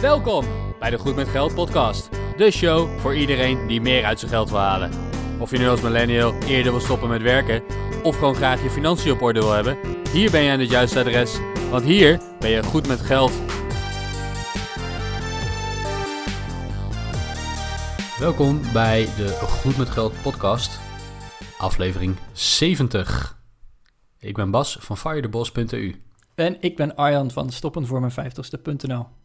Welkom bij de Goed met Geld podcast. De show voor iedereen die meer uit zijn geld wil halen. Of je nu als millennial eerder wil stoppen met werken of gewoon graag je financiën op orde wil hebben, hier ben je aan het juiste adres, want hier ben je goed met geld. Welkom bij de Goed met Geld podcast, aflevering 70. Ik ben Bas van firetheboss.eu. En ik ben Arjan van stoppenvoormijn50ste.nl.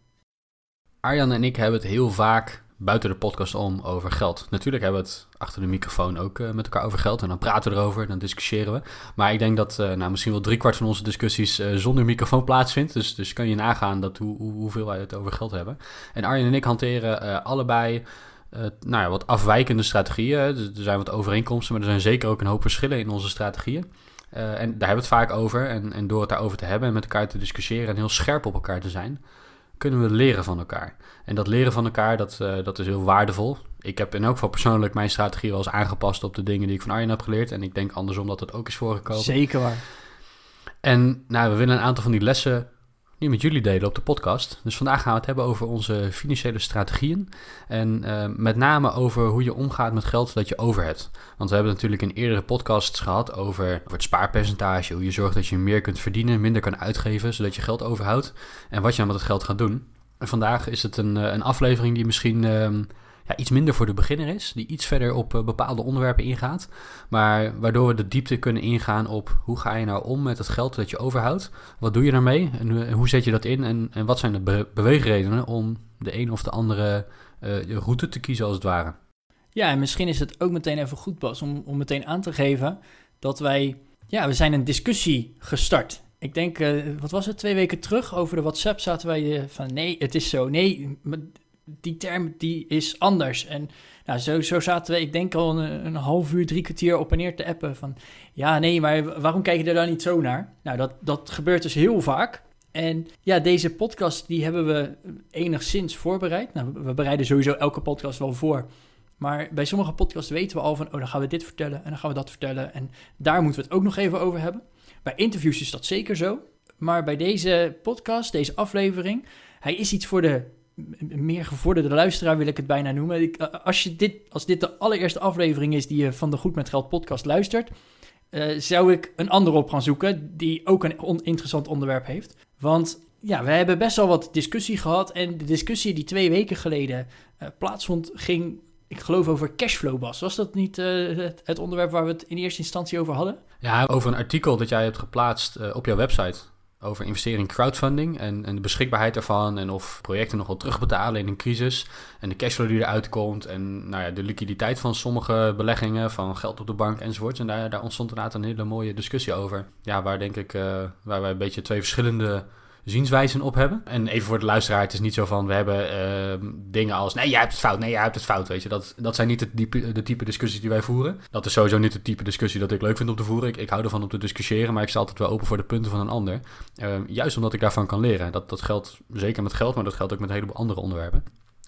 Arjan en ik hebben het heel vaak buiten de podcast om over geld. Natuurlijk hebben we het achter de microfoon ook uh, met elkaar over geld. En dan praten we erover, dan discussiëren we. Maar ik denk dat uh, nou, misschien wel driekwart van onze discussies uh, zonder microfoon plaatsvindt. Dus, dus kan je nagaan dat hoe, hoe, hoeveel wij het over geld hebben. En Arjan en ik hanteren allebei nou ja, wat afwijkende strategieën. Er zijn wat overeenkomsten, maar er zijn zeker ook een hoop verschillen in onze strategieën. en daar hebben we het vaak over. En, en door het daarover te hebben en met elkaar te discussiëren en heel scherp op elkaar te zijn, kunnen we leren van elkaar. En dat leren van elkaar, dat, uh, dat is heel waardevol. Ik heb in elk geval persoonlijk mijn strategie wel eens aangepast op de dingen die ik van Arjen heb geleerd. En ik denk andersom dat het ook is voorgekomen. Zeker waar. En nou, we willen een aantal van die lessen met jullie delen op de podcast. Dus vandaag gaan we het hebben over onze financiële strategieën. En uh, met name over hoe je omgaat met geld dat je over hebt. Want we hebben natuurlijk in eerdere podcasts gehad over, het spaarpercentage. Hoe je zorgt dat je meer kunt verdienen, minder kan uitgeven, zodat je geld overhoudt. En wat je dan met het geld gaat doen. En vandaag is het een, een aflevering die misschien uh, ja, iets minder voor de beginner is, die iets verder op uh, bepaalde onderwerpen ingaat, maar waardoor we de diepte kunnen ingaan op hoe ga je nou om met het geld dat je overhoudt, wat doe je daarmee? En hoe zet je dat in? En, en wat zijn de be beweegredenen om de een of de andere uh, route te kiezen als het ware. Ja, en misschien is het ook meteen even goed, Bas, om, om meteen aan te geven dat wij, ja, we zijn een discussie gestart. Ik denk, uh, wat was het, twee weken terug over de WhatsApp zaten wij van nee, het is zo, nee, die term die is anders. En nou, zo, zo zaten we, ik denk al een, een, half uur, drie kwartier op en neer te appen van... Ja, nee, maar waarom kijk je er dan niet zo naar? Nou, dat, dat gebeurt dus heel vaak. En ja, deze podcast die hebben we enigszins voorbereid. Nou, we bereiden sowieso elke podcast wel voor. Maar bij sommige podcasts weten we al van... Oh, dan gaan we dit vertellen en dan gaan we dat vertellen. En daar moeten we het ook nog even over hebben. Bij interviews is dat zeker zo. Maar bij deze podcast, deze aflevering... Hij is iets voor de meer gevorderde luisteraar wil ik het bijna noemen. Ik, als, je dit, als dit de allereerste aflevering is die je van de Goed met Geld podcast luistert, uh, zou ik een andere op gaan zoeken die ook een interessant onderwerp heeft. Want ja, we hebben best wel wat discussie gehad en de discussie die twee weken geleden uh, plaatsvond ging, ik geloof over cashflow, Bas. Was dat niet het, het, onderwerp waar we het in eerste instantie over hadden? Ja, over een artikel dat jij hebt geplaatst op jouw website over investeren in crowdfunding en, en de beschikbaarheid daarvan en of projecten nog wel terugbetalen in een crisis en de cashflow die eruit komt en nou ja, de liquiditeit van sommige beleggingen, van geld op de bank enzovoort. En daar, daar ontstond inderdaad een hele mooie discussie over. Ja, waar denk ik, uh, waar wij een beetje twee verschillende zienswijzen op hebben. En even voor de luisteraar, het is niet zo van we hebben uh, dingen als nee, jij hebt het fout, nee, jij hebt het fout, weet je. Dat, dat zijn niet de type, de type discussies die wij voeren. Dat is sowieso niet het type discussie dat ik leuk vind om te voeren. Ik, ik hou ervan om te discussiëren, maar ik sta altijd wel open voor de punten van een ander. Uh, juist omdat ik daarvan kan leren. Dat, dat geldt zeker met geld, maar dat geldt ook met een heleboel andere onderwerpen.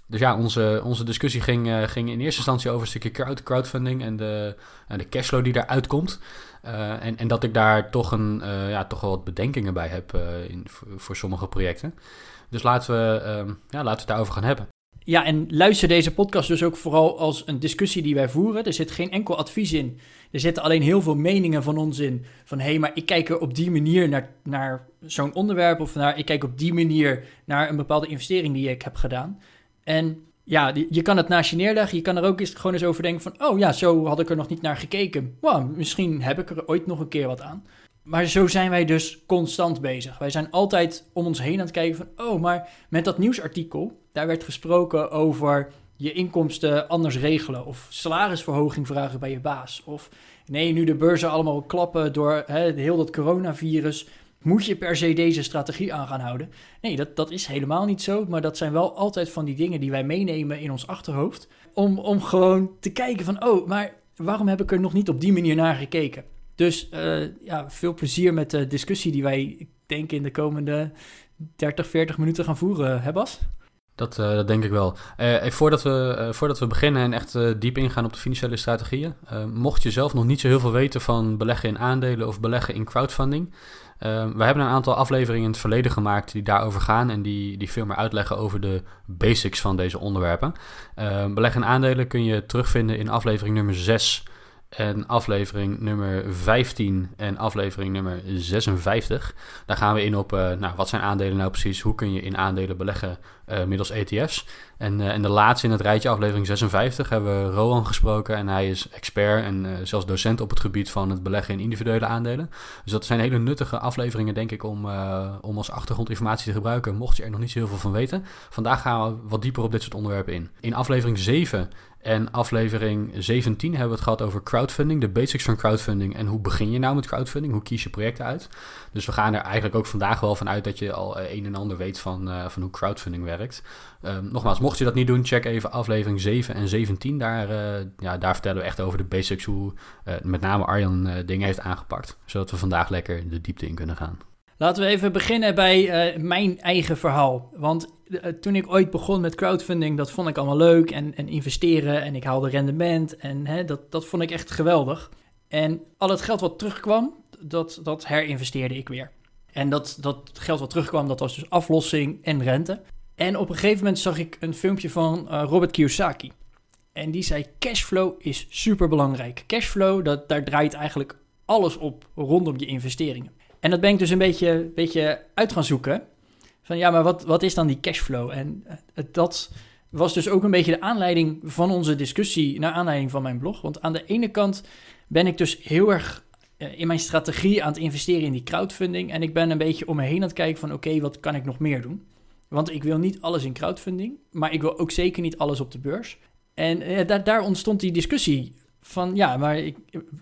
Dus ja, onze, onze discussie ging, uh, ging in eerste instantie over een stukje crowd, crowdfunding en de, en de cashflow die daaruit komt. Uh, en, en dat ik daar toch, een, uh, ja, toch wel wat bedenkingen bij heb in, voor, sommige projecten. Dus laten we, ja, laten we het daarover gaan hebben. Ja, en luister deze podcast dus ook vooral als een discussie die wij voeren. Er zit geen enkel advies in. Er zitten alleen heel veel meningen van ons in. Van hé, hey, maar ik kijk er op die manier naar, naar zo'n onderwerp. Of naar, ik kijk op die manier naar een bepaalde investering die ik heb gedaan. En ja, je kan het naast je neerleggen. Je kan er ook eens, gewoon eens over denken van... oh ja, zo had ik er nog niet naar gekeken. Wow, misschien heb ik er ooit nog een keer wat aan. Maar zo zijn wij dus constant bezig. Wij zijn altijd om ons heen aan het kijken van... oh, maar met dat nieuwsartikel... daar werd gesproken over je inkomsten anders regelen... of salarisverhoging vragen bij je baas. Of nee, nu de beurzen allemaal klappen door hè, heel dat coronavirus moet je per se deze strategie aan gaan houden. Nee, dat, dat is helemaal niet zo. Maar dat zijn wel altijd van die dingen die wij meenemen in ons achterhoofd. Om, om gewoon te kijken van, oh, maar waarom heb ik er nog niet op die manier naar gekeken? Dus uh, ja, veel plezier met de discussie die wij, ik denk, in de komende 30, 40 minuten gaan voeren, hè Bas? Dat, uh, dat denk ik wel. Uh, voordat, we, voordat we beginnen en echt diep ingaan op de financiële strategieën, mocht je zelf nog niet zo heel veel weten van beleggen in aandelen of beleggen in crowdfunding. We hebben een aantal afleveringen in het verleden gemaakt die daarover gaan en die, die veel meer uitleggen over de basics van deze onderwerpen. beleggen in aandelen kun je terugvinden in aflevering nummer 6 en aflevering nummer 15 en aflevering nummer 56. Daar gaan we in op uh, nou, wat zijn aandelen nou precies, hoe kun je in aandelen beleggen uh, middels ETF's. En, uh, en de laatste in het rijtje, aflevering 56, hebben we Rowan gesproken en hij is expert en zelfs docent op het gebied van het beleggen in individuele aandelen. Dus dat zijn hele nuttige afleveringen denk ik om, om als achtergrondinformatie te gebruiken, mocht je er nog niet zo heel veel van weten. Vandaag gaan we wat dieper op dit soort onderwerpen in. In aflevering 7 en aflevering 17 hebben we het gehad over crowdfunding, de basics van crowdfunding en hoe begin je nou met crowdfunding, hoe kies je projecten uit. Dus we gaan er eigenlijk ook vandaag wel van uit dat je al eh, een en ander weet van, uh, van hoe crowdfunding werkt. Um, nogmaals, mocht je dat niet doen, check even aflevering 7 en 17. Daar, uh, ja, daar vertellen we echt over de basics, hoe met name Arjan dingen heeft aangepakt. Zodat we vandaag lekker de diepte in kunnen gaan. Laten we even beginnen bij mijn eigen verhaal. Want toen ik ooit begon met crowdfunding, dat vond ik allemaal leuk. En, en investeren en ik haalde rendement. En hè, dat, dat vond ik echt geweldig. En al het geld wat terugkwam, dat, dat herinvesteerde ik weer. En dat, dat geld wat terugkwam, dat was dus aflossing en rente. En op een gegeven moment zag ik een filmpje van uh, Robert Kiyosaki. En die zei: cashflow is super belangrijk. Cashflow, dat, daar draait eigenlijk alles op rondom je investeringen. En dat ben ik dus een beetje, beetje uit gaan zoeken. Van ja, maar wat, wat is dan die cashflow? En eh, dat was dus ook een beetje de aanleiding van onze discussie, naar aanleiding van mijn blog. Want aan de ene kant ben ik dus heel erg eh, in mijn strategie aan het investeren in die crowdfunding. En ik ben een beetje om me heen aan het kijken van oké, wat kan ik nog meer doen? Want ik wil niet alles in crowdfunding, maar ik wil ook zeker niet alles op de beurs. En eh, daar, daar ontstond die discussie van ja, maar ik,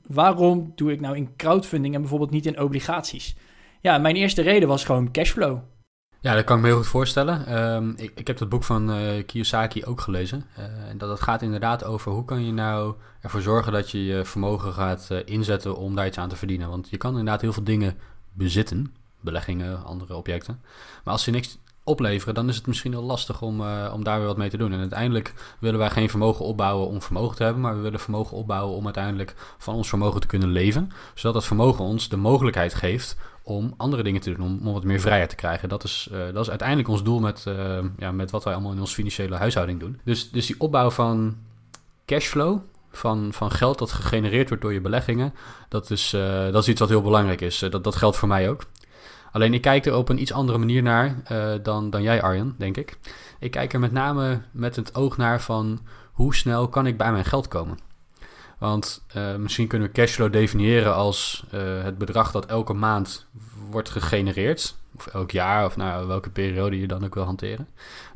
waarom doe ik nou in crowdfunding en bijvoorbeeld niet in obligaties? Ja, mijn eerste reden was gewoon cashflow. Ja, dat kan ik me heel goed voorstellen. Ehm, ik, ik, heb het boek van uh, Kiyosaki ook gelezen. Uh, en dat, dat gaat inderdaad over hoe kan je nou ervoor zorgen dat je je vermogen gaat uh, inzetten om daar iets aan te verdienen. Want je kan inderdaad heel veel dingen bezitten, beleggingen, andere objecten. Maar als je niks opleveren, dan is het misschien wel lastig om, uh, om daar weer wat mee te doen. En uiteindelijk willen wij geen vermogen opbouwen om vermogen te hebben, maar we willen vermogen opbouwen om uiteindelijk van ons vermogen te kunnen leven. Zodat dat vermogen ons de mogelijkheid geeft om andere dingen te doen, om, wat meer vrijheid te krijgen. Dat is, uh, dat is uiteindelijk ons doel met, uh, ja, met wat wij allemaal in onze financiële huishouding doen. Dus, dus die opbouw van cashflow, van, van geld dat gegenereerd wordt door je beleggingen, dat is, dat is iets wat heel belangrijk is. dat, dat geldt voor mij ook. Alleen ik kijk er op een iets andere manier naar uh, dan, dan jij, Arjen, denk ik. Ik kijk er met name met het oog naar van hoe snel kan ik bij mijn geld komen. Want uh, misschien kunnen we cashflow definiëren als uh, het bedrag dat elke maand wordt gegenereerd. Of elk jaar, of nou, welke periode je dan ook wil hanteren.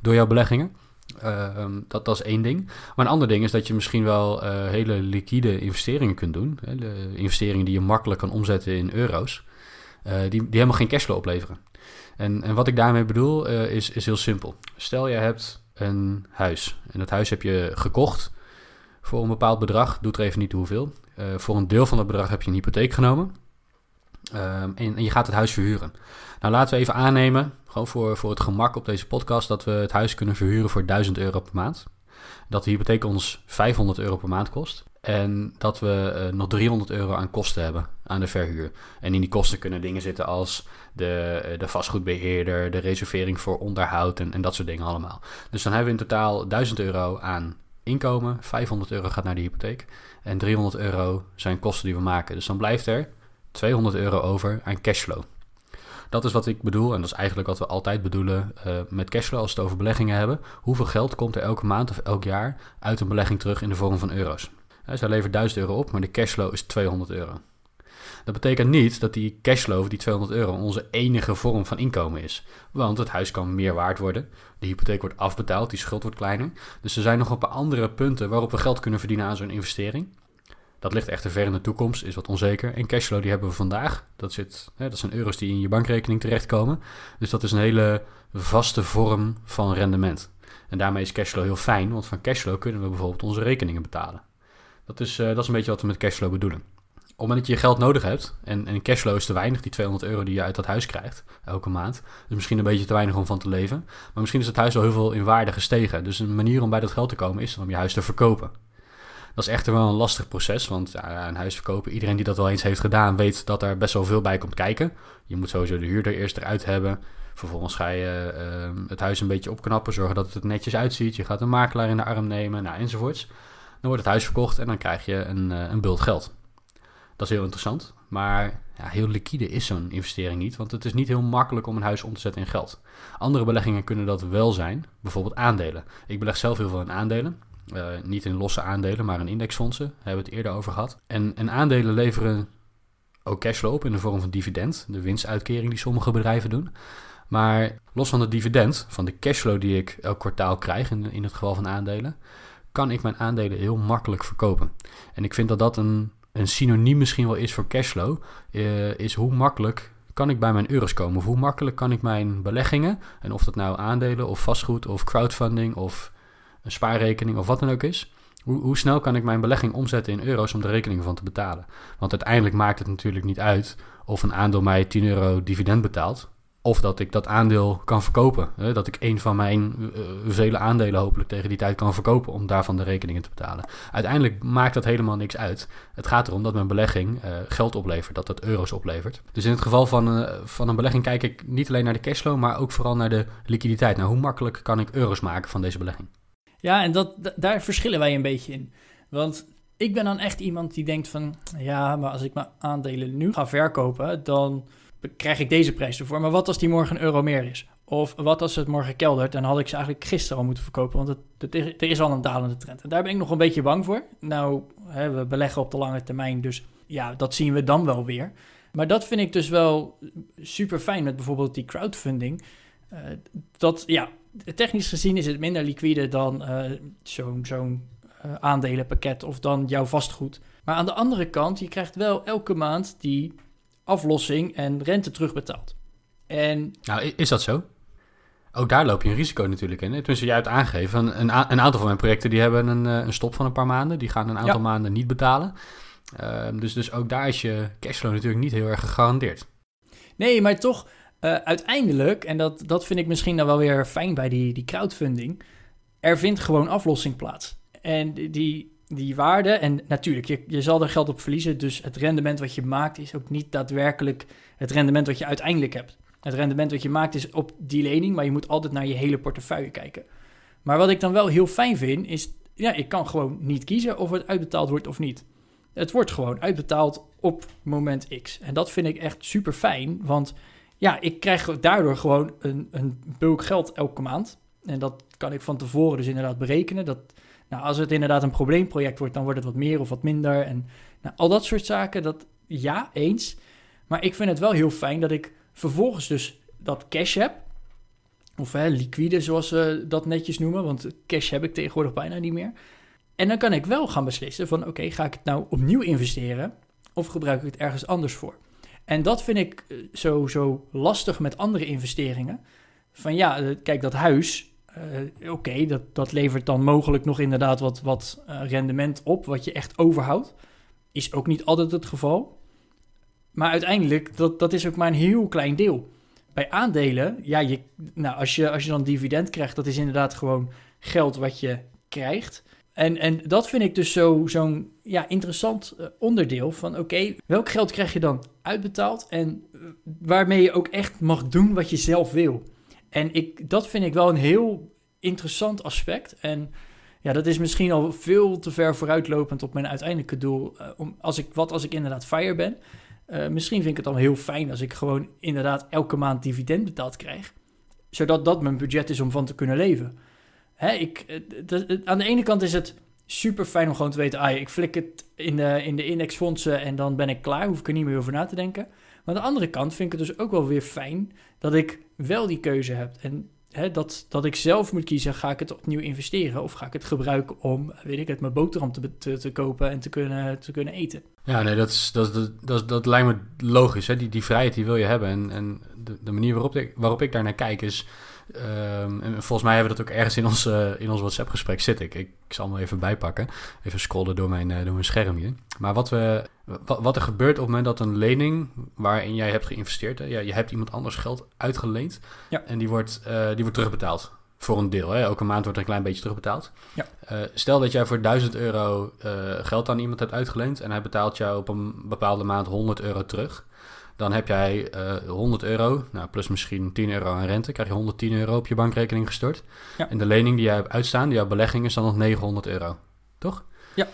Door jouw beleggingen. Uh, dat, dat is één ding. Maar een ander ding is dat je misschien wel hele liquide investeringen kunt doen. Hè, investeringen die je makkelijk kan omzetten in euro's. Eh, die, helemaal geen cashflow opleveren. En, en wat ik daarmee bedoel uh, is, is heel simpel. Stel je hebt een huis en dat huis heb je gekocht voor een bepaald bedrag, doet er even niet hoeveel. Uh, voor een deel van dat bedrag heb je een hypotheek genomen en, en, je gaat het huis verhuren. Nou laten we even aannemen, gewoon voor, voor het gemak op deze podcast, dat we het huis kunnen verhuren voor 1000 euro per maand. Dat de hypotheek ons 500 euro per maand kost. En dat we uh, nog 300 euro aan kosten hebben aan de verhuur. En in die kosten kunnen dingen zitten als de, uh, de vastgoedbeheerder, de reservering voor onderhoud en, en dat soort dingen allemaal. Dus dan hebben we in totaal 1000 euro aan inkomen, 500 euro gaat naar de hypotheek en 300 euro zijn kosten die we maken. Dus dan blijft er 200 euro over aan cashflow. Dat is wat ik bedoel, en dat is eigenlijk wat we altijd bedoelen uh, met cashflow als we het over beleggingen hebben. Hoeveel geld komt er elke maand of elk jaar uit een belegging terug in de vorm van euro's? Zij levert 1000 euro op, maar de cashflow is 200 euro. Dat betekent niet dat die cashflow, die 200 euro, onze enige vorm van inkomen is. Want het huis kan meer waard worden, de hypotheek wordt afbetaald, die schuld wordt kleiner. Dus er zijn nog een paar andere punten waarop we geld kunnen verdienen aan zo'n investering. Dat ligt echter ver in de toekomst, is wat onzeker. En cashflow die hebben we vandaag. Dat, zit, hè, dat zijn euro's die in je bankrekening terechtkomen. Dus dat is een hele vaste vorm van rendement. En daarmee is cashflow heel fijn, want van cashflow kunnen we bijvoorbeeld onze rekeningen betalen. Dat is, uh, dat is een beetje wat we met cashflow bedoelen. het moment dat je je geld nodig hebt en, en cashflow is te weinig, die 200 euro die je uit dat huis krijgt elke maand, is misschien een beetje te weinig om van te leven. Maar misschien is het huis wel heel veel in waarde gestegen. Dus een manier om bij dat geld te komen is om je huis te verkopen. Dat is echter wel een lastig proces, want ja, een huis verkopen, iedereen die dat wel eens heeft gedaan, weet dat er best wel veel bij komt kijken. Je moet sowieso de huurder eerst eruit hebben. Vervolgens ga je uh, het huis een beetje opknappen, zorgen dat het netjes uitziet. Je gaat een makelaar in de arm nemen, nou, enzovoorts. Dan wordt het huis verkocht en dan krijg je een, uh, een bult geld. Dat is heel interessant, maar ja, heel liquide is zo'n investering niet, want het is niet heel makkelijk om een huis om te zetten in geld. Andere beleggingen kunnen dat wel zijn, bijvoorbeeld aandelen. Ik beleg zelf heel veel in aandelen. Uh, niet in losse aandelen, maar in indexfondsen. Daar hebben we het eerder over gehad. En, en aandelen leveren ook cashflow op in de vorm van dividend. De winstuitkering die sommige bedrijven doen. Maar los van het dividend, van de cashflow die ik elk kwartaal krijg, in, in het geval van aandelen, kan ik mijn aandelen heel makkelijk verkopen. En ik vind dat dat een, een synoniem misschien wel is voor cashflow, uh, is hoe makkelijk kan ik bij mijn euro's komen? Of hoe makkelijk kan ik mijn beleggingen, en of dat nou aandelen of vastgoed of crowdfunding of een spaarrekening of wat dan ook is, hoe, hoe, snel kan ik mijn belegging omzetten in euro's om de rekening van te betalen? Want uiteindelijk maakt het natuurlijk niet uit of een aandeel mij 10 euro dividend betaalt. Of dat ik dat aandeel kan verkopen. Dat ik een van mijn uh, vele aandelen hopelijk tegen die tijd kan verkopen om daarvan de rekeningen te betalen. Uiteindelijk maakt dat helemaal niks uit. Het gaat erom dat mijn belegging uh, geld oplevert, dat dat euro's oplevert. Dus in het geval van, uh, van een belegging kijk ik niet alleen naar de cashflow, maar ook vooral naar de liquiditeit. Nou, hoe makkelijk kan ik euro's maken van deze belegging? Ja, en dat, daar verschillen wij een beetje in. Want ik ben dan echt iemand die denkt van... ja, maar als ik mijn aandelen nu ga verkopen... dan krijg ik deze prijs ervoor. Maar wat als die morgen een euro meer is? Of wat als het morgen keldert? Dan had ik ze eigenlijk gisteren al moeten verkopen... want het, er is al een dalende trend. En daar ben ik nog een beetje bang voor. Nou, hè, we beleggen op de lange termijn... dus ja, dat zien we dan wel weer. Maar dat vind ik dus wel super fijn met bijvoorbeeld die crowdfunding... Uh, dat, ja, technisch gezien is het minder liquide dan uh, zo'n uh, aandelenpakket of dan jouw vastgoed. Maar aan de andere kant, je krijgt wel elke maand die aflossing en rente terugbetaald. En... Nou, is dat zo? Ook daar loop je een risico natuurlijk in. Tenminste, jij hebt aangegeven, een, een, een, aantal van mijn projecten die hebben een, een stop van een paar maanden. Die gaan een aantal ja. maanden niet betalen. Uh, dus, dus ook daar is je cashflow natuurlijk niet heel erg gegarandeerd. Nee, maar toch, uh, uiteindelijk, en dat, dat vind ik misschien dan wel weer fijn bij die, die crowdfunding, er vindt gewoon aflossing plaats. En die, die waarde, en natuurlijk, je, je zal er geld op verliezen, dus het rendement wat je maakt is ook niet daadwerkelijk het rendement wat je uiteindelijk hebt. Het rendement wat je maakt is op die lening, maar je moet altijd naar je hele portefeuille kijken. Maar wat ik dan wel heel fijn vind, is, ja, ik kan gewoon niet kiezen of het uitbetaald wordt of niet. Het wordt gewoon uitbetaald op moment X. En dat vind ik echt super fijn, want ja, ik krijg daardoor gewoon een, een bulk geld elke maand. En dat kan ik van tevoren dus inderdaad berekenen. Dat, nou, als het inderdaad een probleemproject wordt, dan wordt het wat meer of wat minder. En nou, al dat soort zaken, dat ja, eens. Maar ik vind het wel heel fijn dat ik vervolgens dus dat cash heb. Of hè, liquide, zoals ze dat netjes noemen. Want cash heb ik tegenwoordig bijna niet meer. En dan kan ik wel gaan beslissen van... oké, ga ik het nou opnieuw investeren... of gebruik ik het ergens anders voor? En dat vind ik zo, zo lastig met andere investeringen. Van ja, kijk, dat huis, oké, okay, dat, dat levert dan mogelijk nog inderdaad wat, wat uh, rendement op, wat je echt overhoudt. Is ook niet altijd het geval. Maar uiteindelijk, dat, dat is ook maar een heel klein deel. Bij aandelen, ja, je, nou, als, je, als je dan dividend krijgt, dat is inderdaad gewoon geld wat je krijgt. En, en dat vind ik dus zo'n zo ja, interessant uh, onderdeel van oké, welk geld krijg je dan uitbetaald en waarmee je ook echt mag doen wat je zelf wil. En ik, dat vind ik wel een heel interessant aspect. En ja, dat is misschien al veel te ver vooruitlopend op mijn uiteindelijke doel. Uh, om, als ik, wat als ik inderdaad fire ben? misschien vind ik het dan heel fijn als ik gewoon inderdaad elke maand dividend betaald krijg. Zodat dat mijn budget is om van te kunnen leven. Hè, ik, aan de ene kant is het super fijn om gewoon te weten, ah, ik flik het in de, in de indexfondsen en dan ben ik klaar, hoef ik er niet meer over na te denken. Maar aan de andere kant vind ik het dus ook wel weer fijn dat ik wel die keuze heb. En hè, dat, dat ik zelf moet kiezen, ga ik het opnieuw investeren of ga ik het gebruiken om, weet ik het, mijn boterham te, te, te kopen en te kunnen, te kunnen eten. Ja, nee, dat, is, dat, dat, dat, dat lijkt me logisch. Hè? Die, die vrijheid die wil je hebben. En, en de, de manier waarop ik, waarop ik daar naar kijk is en volgens mij hebben we dat ook ergens in ons, uh, in ons WhatsApp-gesprek zitten. Ik, ik, zal hem even bijpakken. Even scrollen door mijn, uh, door mijn schermje. Maar wat we, Wat, er gebeurt op het moment dat een lening waarin jij hebt geïnvesteerd, hè, ja, je hebt iemand anders geld uitgeleend Ja. en die wordt, eh, die wordt terugbetaald. Voor een deel. Hè. Elke maand wordt er een klein beetje terugbetaald. Ja. Eh, stel dat jij voor 1000 euro eh, geld aan iemand hebt uitgeleend en hij betaalt jou op een bepaalde maand 100 euro terug. Dan heb jij eh 100 euro, nou, plus misschien 10 euro aan rente, krijg je 110 euro op je bankrekening gestort. Ja. En de lening die jij hebt uitstaan, jouw belegging, is dan nog 900 euro. Toch? Ja.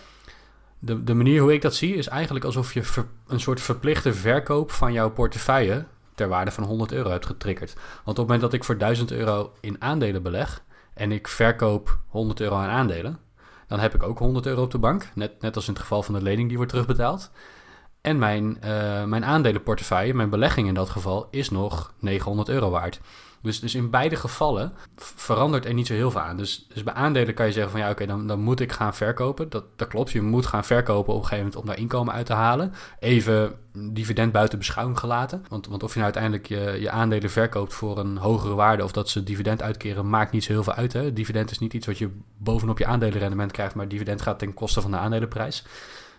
De, de manier hoe ik dat zie is eigenlijk alsof je een soort verplichte verkoop van jouw portefeuille ter waarde van 100 euro hebt getriggerd. Want op het moment dat ik voor 1000 euro in aandelen beleg en ik verkoop 100 euro aan aandelen, dan heb ik ook 100 euro op de bank. Net, net als in het geval van de lening die wordt terugbetaald. En mijn, eh, mijn aandelenportefeuille, mijn belegging in dat geval, is nog 900 euro waard. Dus, dus in beide gevallen verandert er niet zo heel veel aan. Dus, dus bij aandelen kan je zeggen van ja, oké, dan, dan moet ik gaan verkopen. Dat, dat klopt, je moet gaan verkopen op een gegeven moment om daar inkomen uit te halen. Even dividend buiten beschouwing gelaten. Want, want of je nou uiteindelijk je, je aandelen verkoopt voor een hogere waarde of dat ze dividend uitkeren, maakt niet zo heel veel uit. Hè? Dividend is niet iets wat je bovenop je aandelenrendement krijgt, maar dividend gaat ten koste van de aandelenprijs.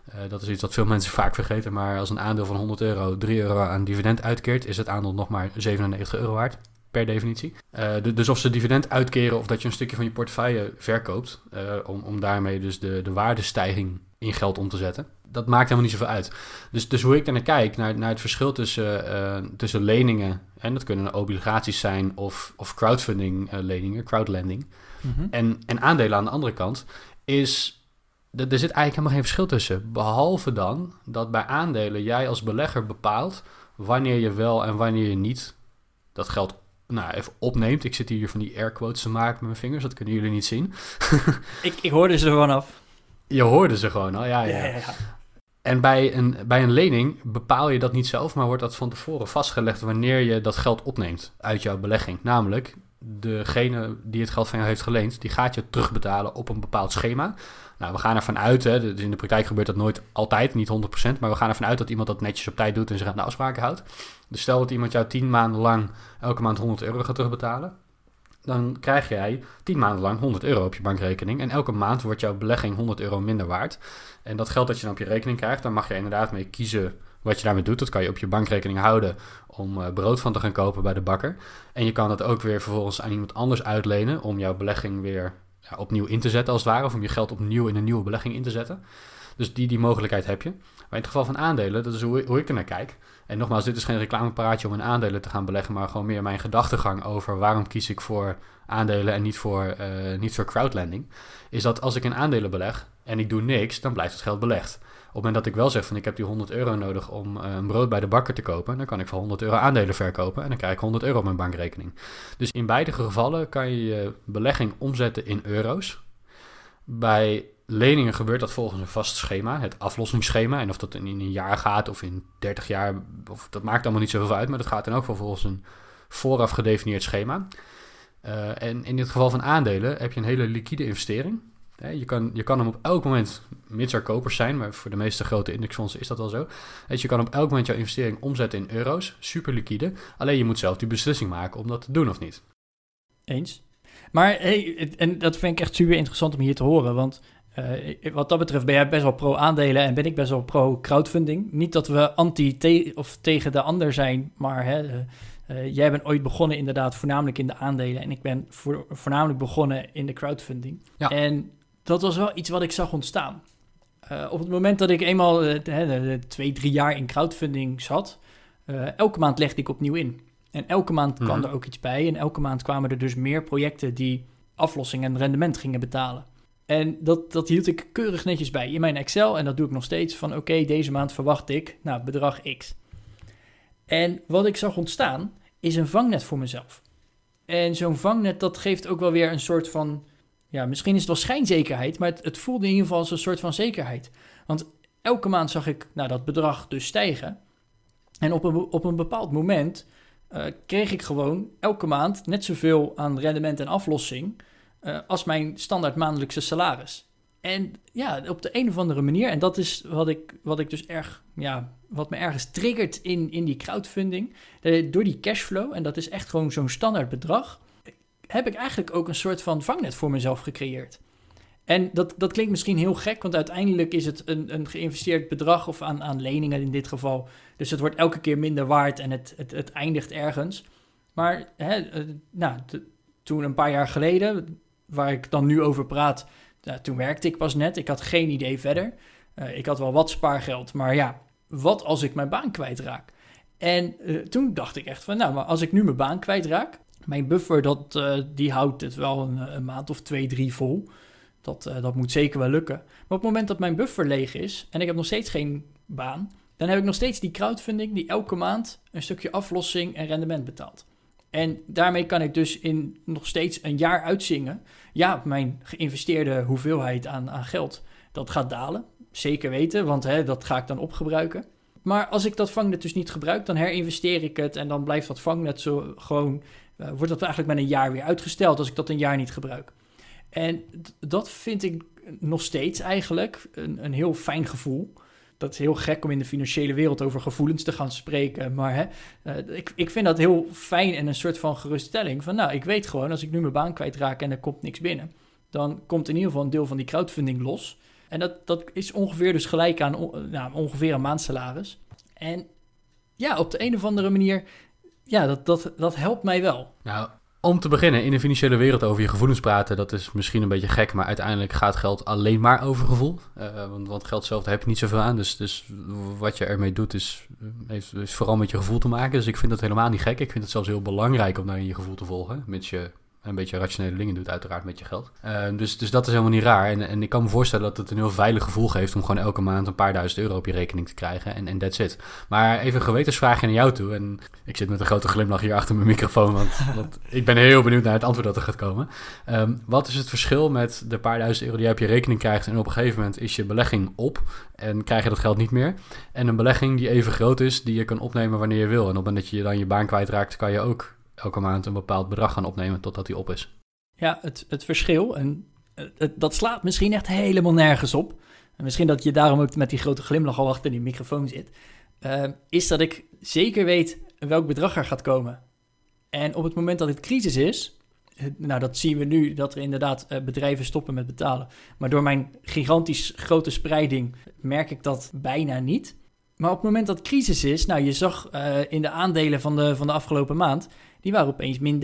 Eh, dat is iets wat veel mensen vaak vergeten. Maar als een aandeel van 100 euro 3 euro aan dividend uitkeert, is het aandeel nog maar 97 euro waard. Per definitie. Eh, du- dus of ze dividend uitkeren of dat je een stukje van je portefeuille verkoopt. eh, om, om daarmee dus de, de waardestijging in geld om te zetten. Dat maakt helemaal niet zoveel uit. Dus, dus hoe ik daarnaar kijk, naar, naar het verschil tussen, tussen leningen. En dat kunnen obligaties zijn of, of crowdfunding leningen, crowdlending. Mhm. En, en aandelen aan de andere kant is. Er er zit eigenlijk helemaal geen verschil tussen. Behalve dan dat bij aandelen jij als belegger bepaalt wanneer je wel en wanneer je niet dat geld nou, even opneemt. Ik zit hier van die air quotes te maken met mijn vingers, dat kunnen jullie niet zien. Ik, ik hoorde ze ervan af. Je hoorde ze gewoon al, ja, ja. En bij een, bij een lening bepaal je dat niet zelf, maar wordt dat van tevoren vastgelegd wanneer je dat geld opneemt uit jouw belegging. Namelijk, degene die het geld van jou heeft geleend, die gaat je terugbetalen op een bepaald schema. Nou, we gaan ervan uit, hè, dus in de praktijk gebeurt dat nooit altijd, niet 100%, maar we gaan ervan uit dat iemand dat netjes op tijd doet en zich aan de afspraken houdt. Dus stel dat iemand jou 10 maanden lang elke maand 100 euro gaat terugbetalen, dan krijg jij 10 maanden lang 100 euro op je bankrekening en elke maand wordt jouw belegging 100 euro minder waard. En dat geld dat je dan op je rekening krijgt, daar mag je inderdaad mee kiezen wat je daarmee doet. Dat kan je op je bankrekening houden om eh, brood van te gaan kopen bij de bakker. En je kan dat ook weer vervolgens aan iemand anders uitlenen om jouw belegging weer ja, opnieuw in te zetten als het ware. Of om je geld opnieuw in een nieuwe belegging in te zetten. Dus die, die mogelijkheid heb je. Maar in het geval van aandelen, dat is hoe, hoe ik er naar kijk. En nogmaals, dit is geen reclamepraatje om in aandelen te gaan beleggen, maar gewoon meer mijn gedachtegang over waarom kies ik voor aandelen en niet voor, eh, niet voor crowdlending. Is dat als ik in aandelen beleg en ik doe niks, dan blijft het geld belegd. Op het moment dat ik wel zeg van ik heb die 100 euro nodig om eh, een brood bij de bakker te kopen, dan kan ik voor 100 euro aandelen verkopen en dan krijg ik 100 euro op mijn bankrekening. Dus in beide gevallen kan je je belegging omzetten in euro's. Bij leningen gebeurt dat volgens een vast schema, het aflossingsschema. En of dat in een jaar gaat of in 30 jaar, of, dat maakt allemaal niet zo heel veel uit, maar dat gaat dan ook wel volgens een vooraf gedefinieerd schema. Uh, en in dit geval van aandelen heb je een hele liquide investering. Je kan, je kan hem op elk moment, mits er kopers zijn, maar voor de meeste grote indexfondsen is dat wel zo. Je kan op elk moment jouw investering omzetten in euro's, super liquide. Alleen je moet zelf die beslissing maken om dat te doen of niet. Eens. Maar hey, en dat vind ik echt super interessant om hier te horen, want uh, wat dat betreft ben jij best wel pro-aandelen en ben ik best wel pro-crowdfunding. Niet dat we anti te of tegen de ander zijn, maar hè, uh, uh, jij bent ooit begonnen inderdaad voornamelijk in de aandelen en ik ben voor, voornamelijk begonnen in de crowdfunding. Ja. En dat was wel iets wat ik zag ontstaan. Uh, op het moment dat ik eenmaal uh, twee, drie jaar in crowdfunding zat, uh, elke maand legde ik opnieuw in. En elke maand kwam Mhm. er ook iets bij. En elke maand kwamen er dus meer projecten die aflossing en rendement gingen betalen. En dat, dat hield ik keurig netjes bij in mijn Excel. En dat doe ik nog steeds van oké, deze maand verwacht ik nou, bedrag X. En wat ik zag ontstaan is een vangnet voor mezelf. En zo'n vangnet dat geeft ook wel weer een soort van ja, misschien is het wel schijnzekerheid, maar het, het, voelde in ieder geval als een soort van zekerheid. Want elke maand zag ik nou, dat bedrag dus stijgen. En op een, op een bepaald moment uh, kreeg ik gewoon elke maand net zoveel aan rendement en aflossing uh, als mijn standaard maandelijkse salaris. En ja, op de een of andere manier, en dat is wat ik, wat ik dus erg, ja, wat me ergens triggert in, in die crowdfunding, door die cashflow, en dat is echt gewoon zo'n standaard bedrag, heb ik eigenlijk ook een soort van vangnet voor mezelf gecreëerd. En dat, dat klinkt misschien heel gek, want uiteindelijk is het een, een geïnvesteerd bedrag of aan, aan leningen in dit geval. Dus het wordt elke keer minder waard en het, het, eindigt ergens. Maar hè, eh, nou, toen een paar jaar geleden, waar ik dan nu over praat, toen werkte ik pas net. Ik had geen idee verder. Uh, ik had wel wat spaargeld, maar ja, wat als ik mijn baan kwijtraak? En uh, toen dacht ik echt van, nou, maar als ik nu mijn baan kwijtraak, mijn buffer, dat, uh, die houdt het wel een, maand of twee, drie vol. Dat, dat moet zeker wel lukken. Maar op het moment dat mijn buffer leeg is en ik heb nog steeds geen baan, dan heb ik nog steeds die crowdfunding die elke maand een stukje aflossing en rendement betaalt. En daarmee kan ik dus in nog steeds een jaar uitzingen. Ja, mijn geïnvesteerde hoeveelheid aan, aan geld, dat gaat dalen. Zeker weten, want hè, dat ga ik dan opgebruiken. Maar als ik dat vangnet dus niet gebruik, dan herinvesteer ik het en dan blijft dat vangnet zo gewoon, uh, wordt dat eigenlijk met een jaar weer uitgesteld als ik dat een jaar niet gebruik. En dat vind ik nog steeds eigenlijk een, een heel fijn gevoel dat is heel gek om in de financiële wereld over gevoelens te gaan spreken. Maar hè, uh, ik, ik vind dat heel fijn en een soort van geruststelling. Van nou, ik weet gewoon, als ik nu mijn baan kwijtraak en er komt niks binnen, dan komt in ieder geval een deel van die crowdfunding los. En dat, dat is ongeveer dus gelijk aan nou, ongeveer een maandsalaris. En ja, op de een of andere manier, ja, dat, dat, dat helpt mij wel. Nou, om te beginnen, in de financiële wereld over je gevoelens praten, dat is misschien een beetje gek, maar uiteindelijk gaat geld alleen maar over gevoel. Uh, want, want, geld zelf, daar heb je niet zoveel aan. Dus, dus wat je ermee doet, is, heeft, is vooral met je gevoel te maken. Dus ik vind dat helemaal niet gek. Ik vind het zelfs heel belangrijk om daarin je gevoel te volgen. Mits je een beetje rationele dingen doet, uiteraard met je geld. Uh, dus, dus dat is helemaal niet raar. En, en ik kan me voorstellen dat het een heel veilig gevoel geeft om gewoon elke maand een paar duizend euro op je rekening te krijgen. En, en that's it. Maar even een gewetensvraagje naar jou toe. En ik zit met een grote glimlach hier achter mijn microfoon, want, want ik ben heel benieuwd naar het antwoord dat er gaat komen. Um, wat is het verschil met de paar duizend euro die je op je rekening krijgt en op een gegeven moment is je belegging op en krijg je dat geld niet meer? En een belegging die even groot is, die je kan opnemen wanneer je wil. En op het moment dat je dan je baan kwijtraakt, kan je ook elke maand een bepaald bedrag gaan opnemen totdat die op is. Ja, het, het verschil, en het, dat slaat misschien echt helemaal nergens op. En misschien dat je daarom ook met die grote glimlach al achter die microfoon zit. Uh, is dat ik zeker weet welk bedrag er gaat komen. En op het moment dat het crisis is, nou dat zien we nu, dat er inderdaad uh, bedrijven stoppen met betalen. Maar door mijn gigantisch grote spreiding merk ik dat bijna niet. Maar op het moment dat crisis is, nou je zag in de aandelen van de, van de afgelopen maand, die waren opeens min 30%.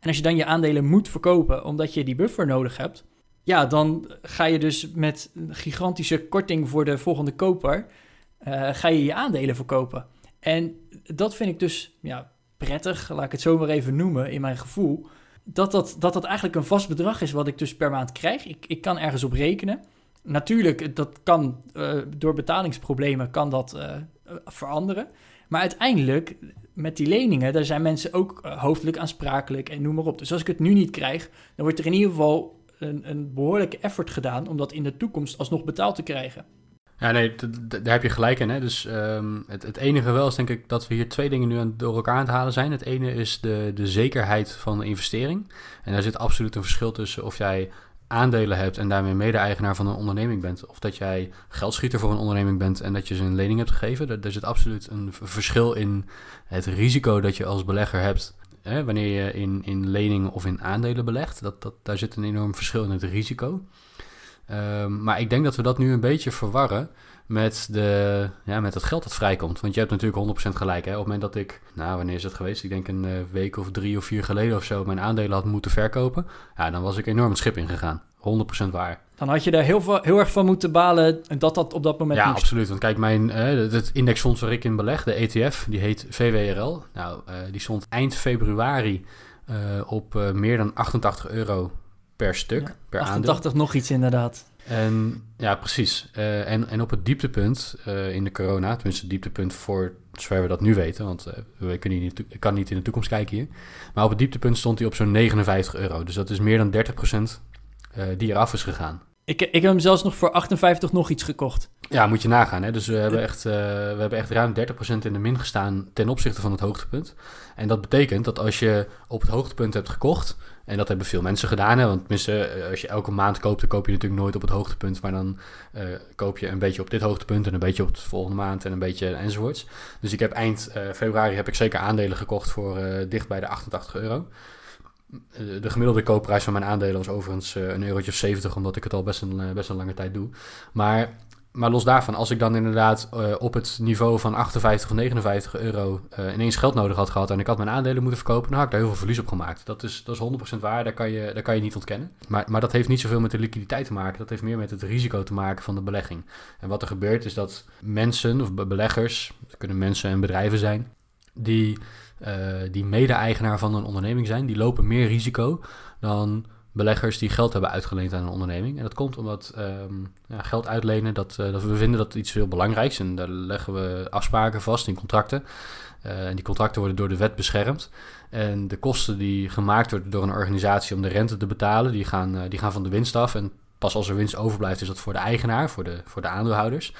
En als je dan je aandelen moet verkopen omdat je die buffer nodig hebt, ja, dan ga je dus met een gigantische korting voor de volgende koper, uh, ga je je aandelen verkopen. En dat vind ik dus ja, prettig, laat ik het zo maar even noemen, in mijn gevoel. Dat dat, dat dat eigenlijk een vast bedrag is wat ik dus per maand krijg. Ik, ik kan ergens op rekenen. Natuurlijk, dat kan uh, door betalingsproblemen kan dat uh, veranderen. Maar uiteindelijk, met die leningen, daar zijn mensen ook uh, hoofdelijk aansprakelijk en noem maar op. Dus als ik het nu niet krijg, dan wordt er in ieder geval een, een behoorlijke effort gedaan om dat in de toekomst alsnog betaald te krijgen. Ja, nee, daar heb je gelijk in. Hè? Dus um, het, het, enige wel is denk ik dat we hier twee dingen nu aan, door elkaar aan het halen zijn. Het ene is de, de zekerheid van de investering. En daar zit absoluut een verschil tussen of jij aandelen hebt en daarmee mede-eigenaar van een onderneming bent. Of dat jij geldschieter voor een onderneming bent en dat je ze een lening hebt gegeven. Er, zit absoluut een verschil in het risico dat je als belegger hebt. Hè, wanneer je in, in leningen of in aandelen belegt. Dat, dat, daar zit een enorm verschil in het risico. Um, maar ik denk dat we dat nu een beetje verwarren met, de, ja, met het geld dat vrijkomt. Want je hebt natuurlijk 100% gelijk. Hè? Op het moment dat ik, nou wanneer is het geweest? Ik denk een uh, week of drie of vier geleden of zo mijn aandelen had moeten verkopen. Ja, dan was ik enorm het schip ingegaan. 100% waar. Dan had je daar heel, veel, heel erg van moeten balen dat dat op dat moment Ja, absoluut. Want kijk, mijn, uh, het indexfonds waar ik in beleg, de ETF, die heet VWRL. Nou, uh, die stond eind februari uh, op meer dan 88 euro per stuk, ja, per 88 aandeel. nog iets inderdaad. En ja, precies. Uh, en, en op het dieptepunt uh, in de corona, tenminste het dieptepunt voor zover we dat nu weten, want uh, we kunnen niet, ik kan niet in de toekomst kijken hier. Maar op het dieptepunt stond hij op zo'n 59 euro. Dus dat is meer dan 30% die eraf is gegaan. Ik, ik heb hem zelfs nog voor 58 nog iets gekocht. Ja, moet je nagaan. Hè? Dus we hebben, echt, uh, we hebben echt ruim 30% in de min gestaan ten opzichte van het hoogtepunt. En dat betekent dat als je op het hoogtepunt hebt gekocht, en dat hebben veel mensen gedaan, hè, want tenminste, eh, als je elke maand koopt, dan koop je natuurlijk nooit op het hoogtepunt, maar dan uh, koop je een beetje op dit hoogtepunt en een beetje op de volgende maand en een beetje enzovoorts. Dus ik heb eind februari heb ik zeker aandelen gekocht voor dicht bij de 88 euro. De gemiddelde koopprijs van mijn aandelen was overigens een eurotje of 70, omdat ik het al best een, best een lange tijd doe. Maar maar los daarvan, als ik dan inderdaad op het niveau van 58 of 59 euro ineens geld nodig had gehad en ik had mijn aandelen moeten verkopen, dan had ik daar heel veel verlies op gemaakt. Dat is, dat is 100% waar, daar kan, je, daar kan je niet ontkennen. Maar, maar dat heeft niet zoveel met de liquiditeit te maken, dat heeft meer met het risico te maken van de belegging. En wat er gebeurt is dat mensen of beleggers, het kunnen mensen en bedrijven zijn, die, die mede-eigenaar van een onderneming zijn, die lopen meer risico dan beleggers die geld hebben uitgeleend aan een onderneming. En dat komt omdat um, ja, geld uitlenen, dat, uh, dat we vinden dat iets heel belangrijks. En daar leggen we afspraken vast in contracten. Uh, en die contracten worden door de wet beschermd. En de kosten die gemaakt worden door een organisatie om de rente te betalen, die gaan, die gaan van de winst af. En pas als er winst overblijft, is dat voor de eigenaar, voor de, voor de aandeelhouders.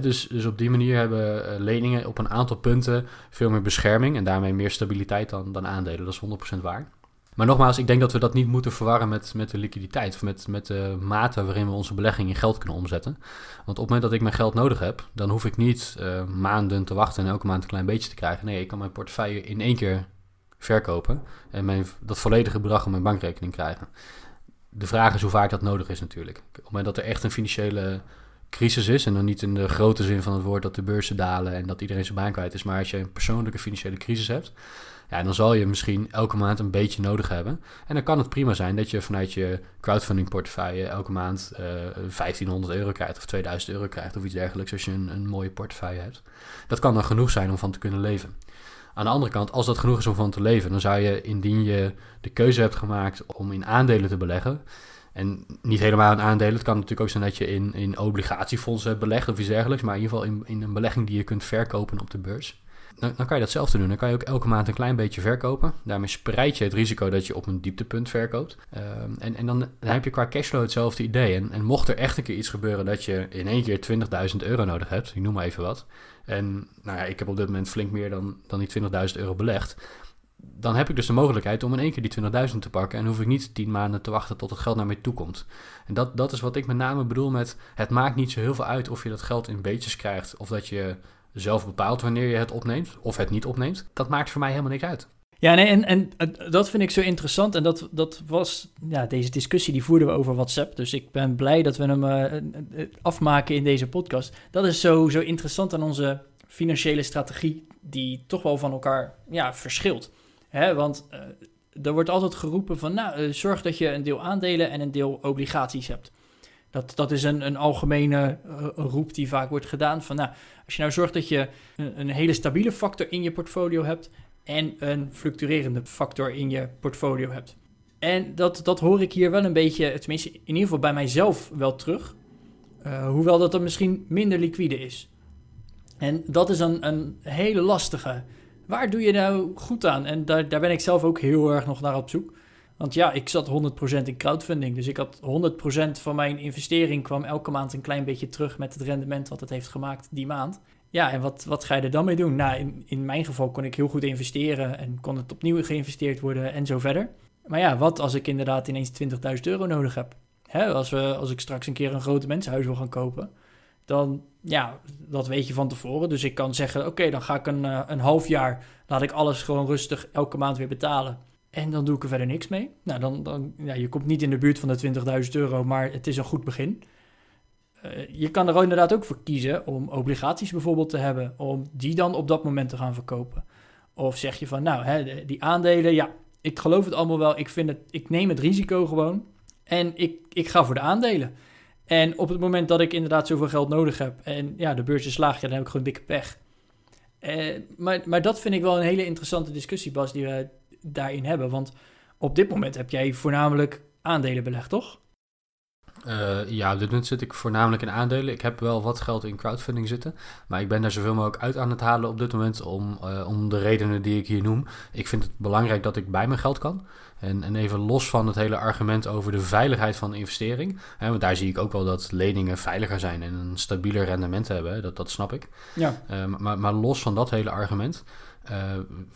dus, dus op die manier hebben leningen op een aantal punten veel meer bescherming en daarmee meer stabiliteit dan, dan aandelen. Dat is 100% waar. Maar nogmaals, ik denk dat we dat niet moeten verwarren met, met de liquiditeit. Of met, met de mate waarin we onze belegging in geld kunnen omzetten. Want op het moment dat ik mijn geld nodig heb, dan hoef ik niet uh, maanden te wachten en elke maand een klein beetje te krijgen. Nee, ik kan mijn portefeuille in één keer verkopen. En mijn, dat volledige bedrag op mijn bankrekening krijgen. De vraag is hoe vaak dat nodig is natuurlijk. Op het moment dat er echt een financiële crisis is. En dan niet in de grote zin van het woord dat de beurzen dalen en dat iedereen zijn baan kwijt is. Maar als je een persoonlijke financiële crisis hebt ja, dan zal je misschien elke maand een beetje nodig hebben. En dan kan het prima zijn dat je vanuit je crowdfunding portefeuille elke maand uh, eh, 1500 euro krijgt of 2000 euro krijgt of iets dergelijks als je een, een mooie portefeuille hebt. Dat kan dan genoeg zijn om van te kunnen leven. Aan de andere kant, als dat genoeg is om van te leven, dan zou je indien je de keuze hebt gemaakt om in aandelen te beleggen. En niet helemaal in aandelen. Het kan natuurlijk ook zijn dat je in, in obligatiefondsen hebt belegd of iets dergelijks. Maar in ieder geval in, in een belegging die je kunt verkopen op de beurs dan, dan, kan je datzelfde doen. Dan kan je ook elke maand een klein beetje verkopen. Daarmee spreid je het risico dat je op een dieptepunt verkoopt. Ehm, en, en dan, dan, heb je qua cashflow hetzelfde idee. En, en, mocht er echt een keer iets gebeuren dat je in één keer 20.000 euro nodig hebt, ik noem maar even wat. En nou ja, ik heb op dit moment flink meer dan, dan die 20.000 euro belegd. Dan heb ik dus de mogelijkheid om in één keer die 20.000 te pakken. En hoef ik niet 10 maanden te wachten tot het geld naar mij toe komt. En dat, dat is wat ik met name bedoel met: het maakt niet zo heel veel uit of je dat geld in beetjes krijgt. Of dat je zelf bepaalt wanneer je het opneemt of het niet opneemt. Dat maakt voor mij helemaal niks uit. Ja, nee, en, en dat vind ik zo interessant. En dat, dat was, ja, deze discussie die voerden we over WhatsApp. Dus ik ben blij dat we hem uh, afmaken in deze podcast. Dat is zo, zo interessant aan onze financiële strategie, die toch wel van elkaar ja, verschilt. Hè, want er wordt altijd geroepen van, nou, zorg dat je een deel aandelen en een deel obligaties hebt. Dat, dat is een, een algemene roep die vaak wordt gedaan. Van, nou, als je nou zorgt dat je een, een, hele stabiele factor in je portfolio hebt en een fluctuerende factor in je portfolio hebt. En dat, dat hoor ik hier wel een beetje, tenminste in ieder geval bij mijzelf wel terug. Uh, hoewel dat dan misschien minder liquide is. En dat is een, een hele lastige. Waar doe je nou goed aan? En daar, daar ben ik zelf ook heel erg nog naar op zoek. Want ja, ik zat 100% in crowdfunding. Dus ik had 100% van mijn investering kwam elke maand een klein beetje terug met het rendement wat het heeft gemaakt die maand. Ja, en wat, wat ga je er dan mee doen? Nou, in, in mijn geval kon ik heel goed investeren en kon het opnieuw geïnvesteerd worden en zo verder. Maar ja, wat als ik inderdaad ineens 20.000 euro nodig heb? Als, we, als ik straks een keer een grote mensenhuis wil gaan kopen, dan ja, dat weet je van tevoren. Dus ik kan zeggen, oké, dan ga ik een, eh, een half jaar, laat ik alles gewoon rustig elke maand weer betalen. En dan doe ik er verder niks mee. Nou, dan, dan ja, je komt niet in de buurt van de 20.000 euro, maar het is een goed begin. Uh, je kan er inderdaad ook voor kiezen om obligaties bijvoorbeeld te hebben, om die dan op dat moment te gaan verkopen. Of zeg je van, nou, hè, die aandelen, ja, ik geloof het allemaal wel, ik, vind het, ik neem het risico gewoon en ik, ik ga voor de aandelen. En op het moment dat ik inderdaad zoveel geld nodig heb en ja, de beurs is laag, ja, dan heb ik gewoon dikke pech. Uh, maar, maar dat vind ik wel een hele interessante discussie, Bas, die we, daarin hebben? Want op dit moment heb jij voornamelijk aandelen belegd, toch? Uh, ja, op dit moment zit ik voornamelijk in aandelen. Ik heb wel wat geld in crowdfunding zitten. Maar ik ben daar zoveel mogelijk uit aan het halen op dit moment. Om, uh, om de redenen die ik hier noem. Ik vind het belangrijk dat ik bij mijn geld kan. En, en even los van het hele argument over de veiligheid van de investering. Hè, want daar zie ik ook wel dat leningen veiliger zijn en een stabieler rendement hebben. Dat, dat snap ik. Ja. Uh, maar, maar los van dat hele argument.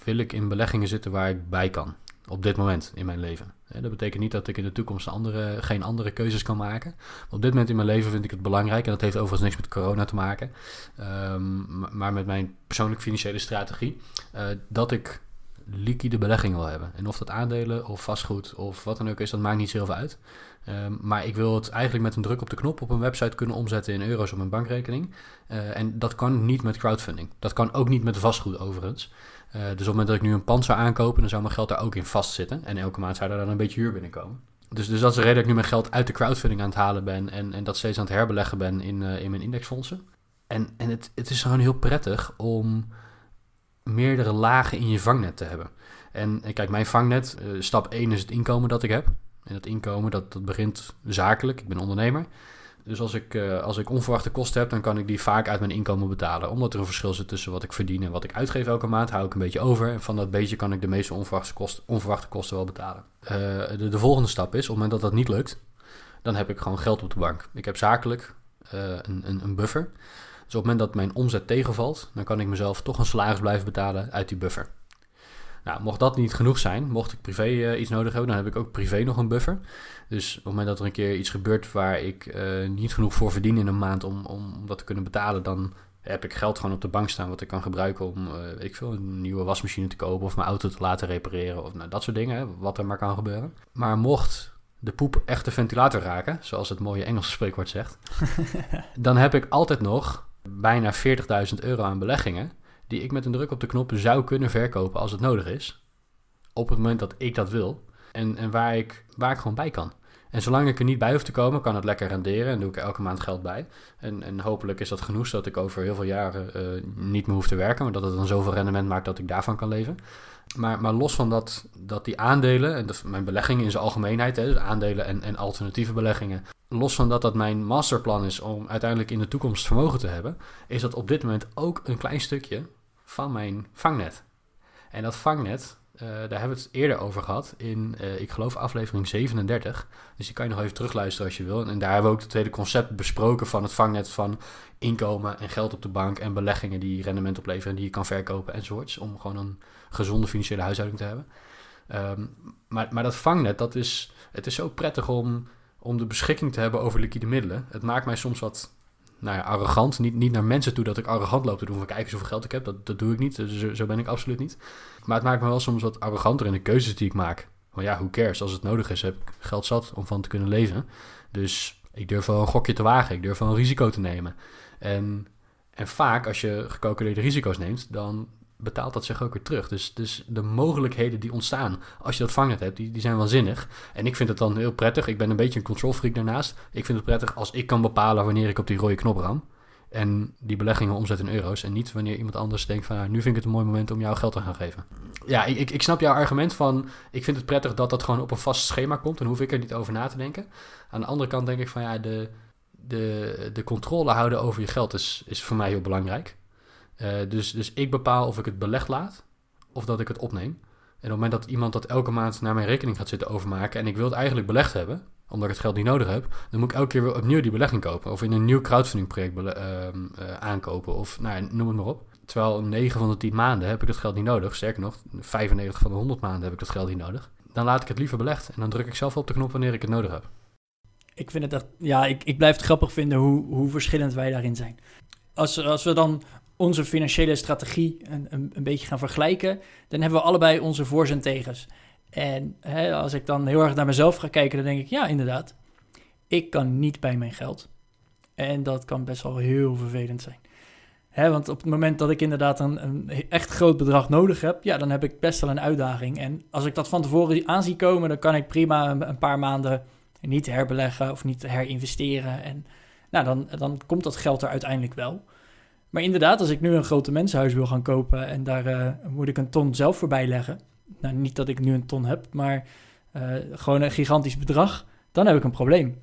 Wil ik in beleggingen zitten waar ik bij kan. Op dit moment in mijn leven. Dat betekent niet dat ik in de toekomst andere, geen andere keuzes kan maken. Op dit moment in mijn leven vind ik het belangrijk. En dat heeft overigens niks met corona te maken. Um, maar met mijn persoonlijke financiële strategie. Uh, dat ik liquide belegging wil hebben. En of dat aandelen of vastgoed of wat dan ook is, dat maakt niet zoveel uit. Ehm, maar ik wil het eigenlijk met een druk op de knop op een website kunnen omzetten in euro's op mijn bankrekening. Uh, en dat kan niet met crowdfunding. Dat kan ook niet met vastgoed overigens. Uh, dus op het moment dat ik nu een pand zou aankopen, dan zou mijn geld daar ook in vastzitten. En elke maand zou er dan een beetje huur binnenkomen. Dus, dus dat is de reden dat ik nu mijn geld uit de crowdfunding aan het halen ben en, en dat steeds aan het herbeleggen ben in, uh, in mijn indexfondsen. En, en het, het is gewoon heel prettig om meerdere lagen in je vangnet te hebben. En, en kijk, mijn vangnet, uh, stap 1 is het inkomen dat ik heb. En dat inkomen, dat, dat begint zakelijk. Ik ben ondernemer. Dus als ik, uh, als ik onverwachte kosten heb, dan kan ik die vaak uit mijn inkomen betalen. Omdat er een verschil zit tussen wat ik verdien en wat ik uitgeef elke maand, hou ik een beetje over. En van dat beetje kan ik de meeste onverwachte, kosten, onverwachte kosten wel betalen. Uh, de, de, volgende stap is, op het moment dat dat niet lukt, dan heb ik gewoon geld op de bank. Ik heb zakelijk uh, een, een, een buffer. Dus op het moment dat mijn omzet tegenvalt, dan kan ik mezelf toch een salaris blijven betalen uit die buffer. Nou, mocht dat niet genoeg zijn, mocht ik privé uh, iets nodig hebben, dan heb ik ook privé nog een buffer. Dus op het moment dat er een keer iets gebeurt waar ik uh, niet genoeg voor verdien in een maand om, om, dat te kunnen betalen, dan heb ik geld gewoon op de bank staan wat ik kan gebruiken om uh, ik veel, een nieuwe wasmachine te kopen of mijn auto te laten repareren of nou, dat soort dingen, hè, wat er maar kan gebeuren. Maar mocht de poep echt de ventilator raken, zoals het mooie Engelse spreekwoord zegt, dan heb ik altijd nog bijna 40.000 euro aan beleggingen die ik met een druk op de knop zou kunnen verkopen als het nodig is. Op het moment dat ik dat wil. En, en waar, ik, waar ik gewoon bij kan. En zolang ik er niet bij hoef te komen, kan het lekker renderen en doe ik elke maand geld bij. En, en hopelijk is dat genoeg zodat ik over heel veel jaren uh, niet meer hoef te werken, maar dat het dan zoveel rendement maakt dat ik daarvan kan leven. Maar, maar los van dat, dat die aandelen, en mijn beleggingen in zijn algemeenheid, hè, dus aandelen en, en alternatieve beleggingen, los van dat dat mijn masterplan is om uiteindelijk in de toekomst vermogen te hebben, is dat op dit moment ook een klein stukje van mijn vangnet. En dat vangnet, daar hebben we het eerder over gehad in, uh, ik geloof, aflevering 37. Dus die kan je nog even terugluisteren als je wil. En daar hebben we ook het tweede concept besproken van het vangnet van inkomen en geld op de bank en beleggingen die rendement opleveren en die je kan verkopen enzovoorts. Om gewoon een gezonde financiële huishouding te hebben. Um, maar, maar dat vangnet, dat is, het is zo prettig om, om de beschikking te hebben over liquide middelen. Het maakt mij soms wat nou ja, arrogant. Niet, niet naar mensen toe dat ik arrogant loop te doen van kijk eens hoeveel geld ik heb. Dat, dat doe ik niet. Zo ben ik absoluut niet. Maar het maakt me wel soms wat arroganter in de keuzes die ik maak. Maar ja, hoe cares? Als het nodig is, heb ik geld zat om van te kunnen leven. Dus ik durf wel een gokje te wagen. Ik durf wel een risico te nemen. En, en vaak, als je gecalculeerde risico's neemt, dan betaalt dat zich ook weer terug. Dus, dus de mogelijkheden die ontstaan als je dat vangnet hebt, die, die zijn waanzinnig. En ik vind het dan heel prettig. Ik ben een beetje een control freak daarnaast. Ik vind het prettig als ik kan bepalen wanneer ik op die rode knop ram. En die beleggingen omzet in euro's. En niet wanneer iemand anders denkt van... Nou, nu vind ik het een mooi moment om jou geld te gaan geven. Ja, ik, ik snap jouw argument van... Ik vind het prettig dat dat gewoon op een vast schema komt. En hoef ik er niet over na te denken. Aan de andere kant denk ik van... Ja, de, de, de controle houden over je geld is, is voor mij heel belangrijk. Uh, dus, dus ik bepaal of ik het beleg laat of dat ik het opneem. En op het moment dat iemand dat elke maand naar mijn rekening gaat zitten overmaken en ik wil het eigenlijk belegd hebben, omdat ik het geld niet nodig heb, dan moet ik elke keer weer opnieuw die belegging kopen. Of in een nieuw crowdfunding project uh, uh, aankopen. Of nou, noem het maar op. Terwijl 9 van de 10 maanden heb ik het geld niet nodig. Sterker nog, 95 van de 100 maanden heb ik dat geld niet nodig. Dan laat ik het liever belegd. En dan druk ik zelf op de knop wanneer ik het nodig heb. Ik vind het echt, ja, ik, ik blijf het grappig vinden hoe, hoe verschillend wij daarin zijn. Als, als we dan onze financiële strategie een, een, een, beetje gaan vergelijken, dan hebben we allebei onze voor's en tegens. En hè, als ik dan heel erg naar mezelf ga kijken, dan denk ik, ja, inderdaad, ik kan niet bij mijn geld. En dat kan best wel heel vervelend zijn. Hè, want op het moment dat ik inderdaad een, een, echt groot bedrag nodig heb, ja, dan heb ik best wel een uitdaging. En als ik dat van tevoren aan zie komen, dan kan ik prima een, paar maanden niet herbeleggen of niet herinvesteren. En nou, dan, dan komt dat geld er uiteindelijk wel. Maar inderdaad, als ik nu een grote mensenhuis wil gaan kopen en daar uh, moet ik een ton zelf voorbij leggen. Nou, niet dat ik nu een ton heb, maar uh, gewoon een gigantisch bedrag. Dan heb ik een probleem.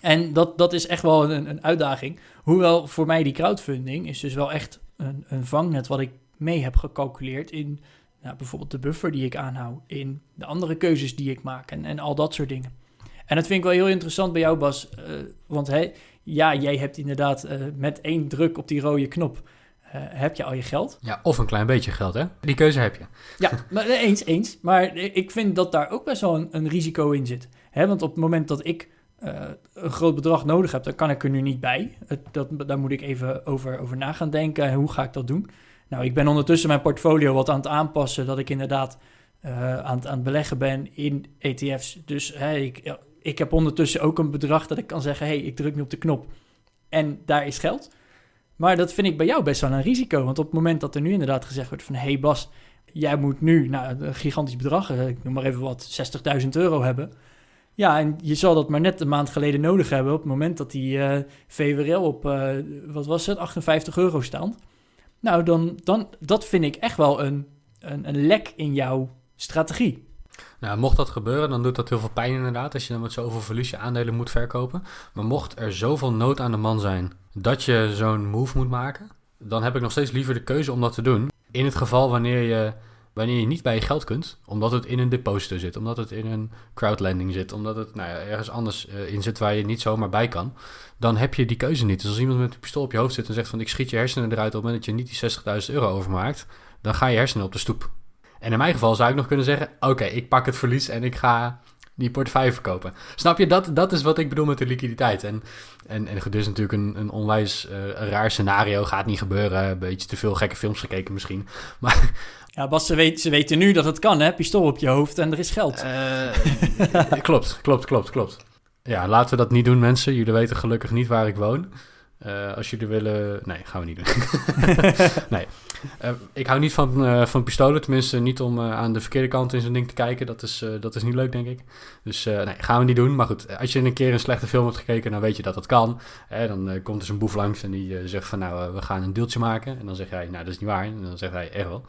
En dat, dat is echt wel een, een uitdaging. Hoewel voor mij die crowdfunding is dus wel echt een, een vangnet wat ik mee heb gecalculeerd in nou, bijvoorbeeld de buffer die ik aanhoud, in de andere keuzes die ik maak en, en al dat soort dingen. En dat vind ik wel heel interessant bij jou, Bas. Uh, want hey, ja, jij hebt inderdaad uh, met één druk op die rode knop. Uh, heb je al je geld. Ja, of een klein beetje geld, hè? Die keuze heb je. Ja, maar, eens, eens. Maar ik vind dat daar ook best wel een, een risico in zit. Hè? Want op het moment dat ik uh, een groot bedrag nodig heb, dan kan ik er nu niet bij. Het, dat, daar moet ik even over, over na gaan denken. Hoe ga ik dat doen? Nou, ik ben ondertussen mijn portfolio wat aan het aanpassen, dat ik inderdaad uh, aan, het, aan het beleggen ben in ETF's. Dus hè, ik, ik heb ondertussen ook een bedrag dat ik kan zeggen, hey, ik druk nu op de knop en daar is geld. Maar dat vind ik bij jou best wel een risico, want op het moment dat er nu inderdaad gezegd wordt van, hey Bas, jij moet nu nou, een gigantisch bedrag, ik noem maar even wat, 60.000 euro hebben ja, en je zal dat maar net een maand geleden nodig hebben op het moment dat die uh, eh, VWRL op, uh, wat was het, 58 euro staat. Nou, dan, dan, dat vind ik echt wel een, een, een lek in jouw strategie. Nou, mocht dat gebeuren, dan doet dat heel veel pijn inderdaad, als je dan met zoveel verlies aandelen moet verkopen. Maar mocht er zoveel nood aan de man zijn dat je zo'n move moet maken, dan heb ik nog steeds liever de keuze om dat te doen. In het geval wanneer je wanneer je niet bij je geld kunt, omdat het in een deposito zit, omdat het in een crowdlending zit, omdat het nou ja, ergens anders uh, in zit waar je niet zomaar bij kan, dan heb je die keuze niet. Dus als iemand met een pistool op je hoofd zit en zegt van ik schiet je hersenen eruit op het moment dat je niet die 60.000 euro overmaakt, dan ga je hersenen op de stoep. En in mijn geval zou ik nog kunnen zeggen, oké, ik pak het verlies en ik ga die portefeuille verkopen. Snap je? Dat, dat is wat ik bedoel met de liquiditeit. En, en, en is natuurlijk een, een onwijs uh, raar scenario. Gaat niet gebeuren. Een beetje te veel gekke films gekeken misschien. Maar ja, Bas, ze, weet, ze weten nu dat het kan, hè? Pistool op je hoofd en er is geld. Uh, klopt, klopt, klopt, klopt. Ja, laten we dat niet doen, mensen. Jullie weten gelukkig niet waar ik woon. Uh, als jullie willen... Nee, gaan we niet doen. nee. Uh, ik hou niet van, uh, van pistolen. Tenminste, niet om aan de verkeerde kant in zo'n ding te kijken. Dat is, dat is niet leuk, denk ik. Dus nee, gaan we niet doen. Maar goed, als je een keer een slechte film hebt gekeken... dan weet je dat dat kan. dan komt er zo'n boef langs en die zegt van... nou, we gaan een deeltje maken. En dan zeg jij, nou, dat is niet waar. En dan zegt hij, echt wel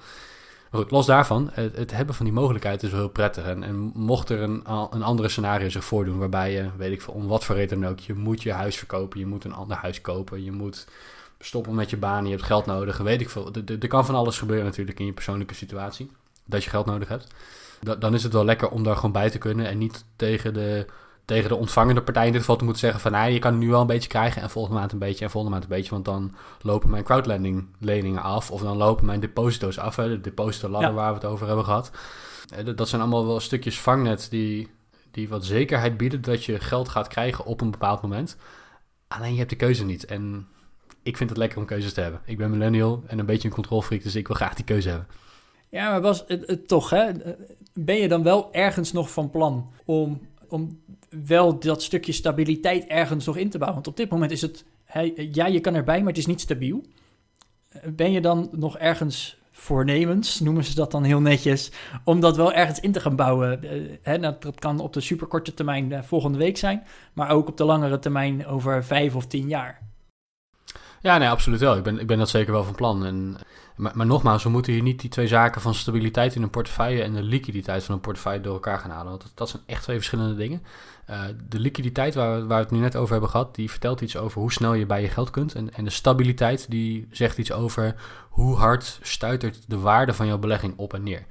goed, los daarvan, het, het, hebben van die mogelijkheid is wel heel prettig. En, en mocht er een, een andere scenario zich voordoen waarbij je, weet ik veel, om wat voor reden dan ook, je moet je huis verkopen, je moet een ander huis kopen, je moet stoppen met je baan, je hebt geld nodig, weet ik veel. Er kan van alles gebeuren natuurlijk in je persoonlijke situatie, dat je geld nodig hebt. dan is het wel lekker om daar gewoon bij te kunnen en niet tegen de tegen de ontvangende partij in dit geval te moeten zeggen van... Nou, je kan nu wel een beetje krijgen en volgende maand een beetje en volgende maand een beetje... want dan lopen mijn crowdlending leningen af of dan lopen mijn deposito's af. Hè, de deposito ladder waar we het over hebben gehad. Eh, dat zijn allemaal wel stukjes vangnet die, die wat zekerheid bieden... dat je geld gaat krijgen op een bepaald moment. Alleen je hebt de keuze niet en ik vind het lekker om keuzes te hebben. Ik ben millennial en een beetje een controlfreak, dus ik wil graag die keuze hebben. Ja, maar was het, het, toch, hè? Ben je dan wel ergens nog van plan om om wel dat stukje stabiliteit ergens nog in te bouwen. Want op dit moment is het, ja, je kan erbij, maar het is niet stabiel. Ben je dan nog ergens voornemens, noemen ze dat dan heel netjes, om dat wel ergens in te gaan bouwen? Uh, dat, kan op de superkorte termijn uh, volgende week zijn, maar ook op de langere termijn over vijf of tien jaar. Ja, nee, absoluut wel. Ik ben, ik ben dat zeker wel van plan. En, maar, maar nogmaals, we moeten hier niet die twee zaken van stabiliteit in een portefeuille en de liquiditeit van een portefeuille door elkaar gaan halen. Want dat, dat zijn echt twee verschillende dingen. Uh, de liquiditeit waar we, waar we het nu net over hebben gehad, die vertelt iets over hoe snel je bij je geld kunt. En, en de stabiliteit, die zegt iets over hoe hard stuitert de waarde van jouw belegging op en neer.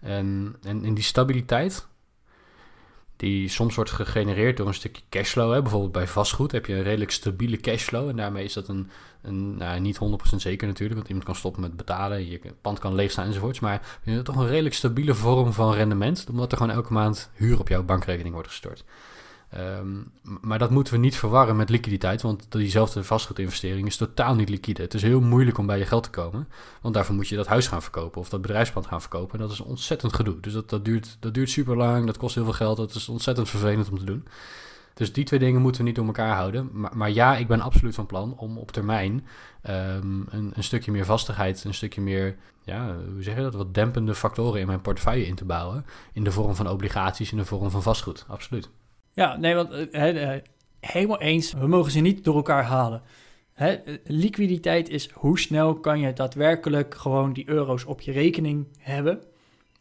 En, en in die stabiliteit, die soms wordt gegenereerd door een stukje cashflow. Hè. Bijvoorbeeld bij vastgoed heb je een redelijk stabiele cashflow. En daarmee is dat een, een nou, niet 100% zeker natuurlijk, want iemand kan stoppen met betalen, je pand kan leegstaan enzovoorts. Maar je hebt toch een redelijk stabiele vorm van rendement, omdat er gewoon elke maand huur op jouw bankrekening wordt gestort. Ehm, maar dat moeten we niet verwarren met liquiditeit, want diezelfde vastgoedinvestering is totaal niet liquide. Het is heel moeilijk om bij je geld te komen, want daarvoor moet je dat huis gaan verkopen of dat bedrijfspand gaan verkopen. En dat is ontzettend gedoe. Dus dat, dat, duurt, dat duurt super lang, dat kost heel veel geld, dat is ontzettend vervelend om te doen. Dus die twee dingen moeten we niet door elkaar houden. Maar, maar ja, ik ben absoluut van plan om op termijn ehm, een, een, stukje meer vastigheid, een stukje meer, ja, hoe zeg je dat, wat dempende factoren in mijn portefeuille in te bouwen. In de vorm van obligaties, in de vorm van vastgoed. Absoluut. Ja, nee, want uh, helemaal eens. We mogen ze niet door elkaar halen. Hè, liquiditeit is hoe snel kan je daadwerkelijk gewoon die euro's op je rekening hebben.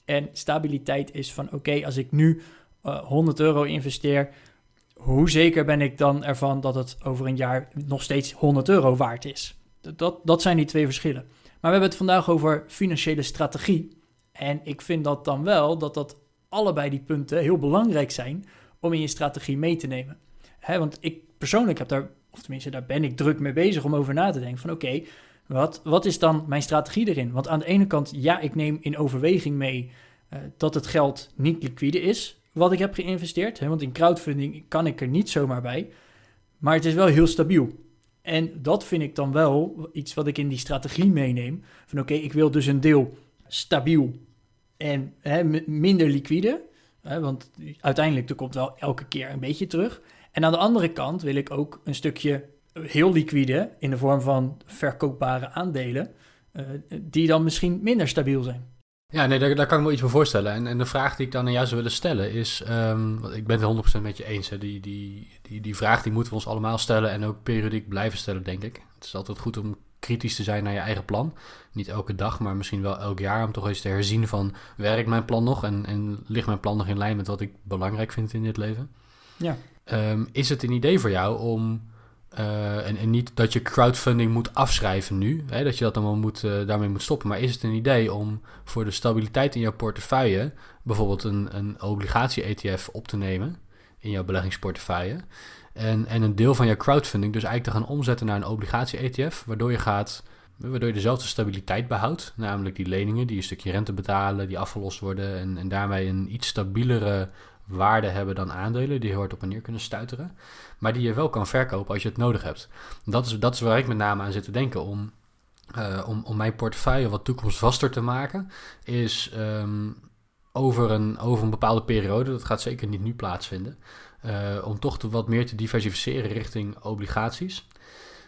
En stabiliteit is van oké, als ik nu 100 euro investeer, hoe zeker ben ik dan ervan dat het over een jaar nog steeds 100 euro waard is? Dat, dat zijn die twee verschillen. Maar we hebben het vandaag over financiële strategie. En ik vind dat dan wel dat dat allebei die punten heel belangrijk zijn om in je strategie mee te nemen. Hè, want ik persoonlijk heb daar, of tenminste daar ben ik druk mee bezig om over na te denken van oké, wat, wat is dan mijn strategie erin? Want aan de ene kant, ja, ik neem in overweging mee uh, dat het geld niet liquide is wat ik heb geïnvesteerd. Hè, want in crowdfunding kan ik er niet zomaar bij. Maar het is wel heel stabiel. En dat vind ik dan wel iets wat ik in die strategie meeneem. Van oké, ik wil dus een deel stabiel en minder liquide. Hè, want uiteindelijk er komt wel elke keer een beetje terug. En aan de andere kant wil ik ook een stukje heel liquide in de vorm van verkoopbare aandelen, uh, die dan misschien minder stabiel zijn. Ja, nee, daar, daar kan ik me iets voor voorstellen. En, en de vraag die ik dan aan jou zou willen stellen is, um, ik ben het 100% met je eens, hè, die, die, die, die vraag die moeten we ons allemaal stellen en ook periodiek blijven stellen, denk ik. Het is altijd goed om kritisch te zijn naar je eigen plan. Niet elke dag, maar misschien wel elk jaar om toch eens te herzien van, werkt mijn plan nog en, en ligt mijn plan nog in lijn met wat ik belangrijk vind in dit leven? Ja. Um, is het een idee voor jou om uh, en, en, niet dat je crowdfunding moet afschrijven nu, hè, dat je dat allemaal moet, uh, daarmee moet stoppen. Maar is het een idee om voor de stabiliteit in jouw portefeuille bijvoorbeeld een, een obligatie-ETF op te nemen in jouw beleggingsportefeuille? En, en een deel van jouw crowdfunding dus eigenlijk te gaan omzetten naar een obligatie-ETF, waardoor je gaat. Waardoor je dezelfde stabiliteit behoudt, namelijk die leningen die een stukje rente betalen, die afgelost worden en, en daarmee een iets stabielere waarde hebben dan aandelen, die hard op en neer kunnen stuiteren, maar die je wel kan verkopen als je het nodig hebt. Dat is, dat is waar ik met name aan zit te denken om, uh, om, om mijn portefeuille wat toekomstvaster te maken, is um, over, een, over een bepaalde periode, dat gaat zeker niet nu plaatsvinden, om toch te, wat meer te diversificeren richting obligaties.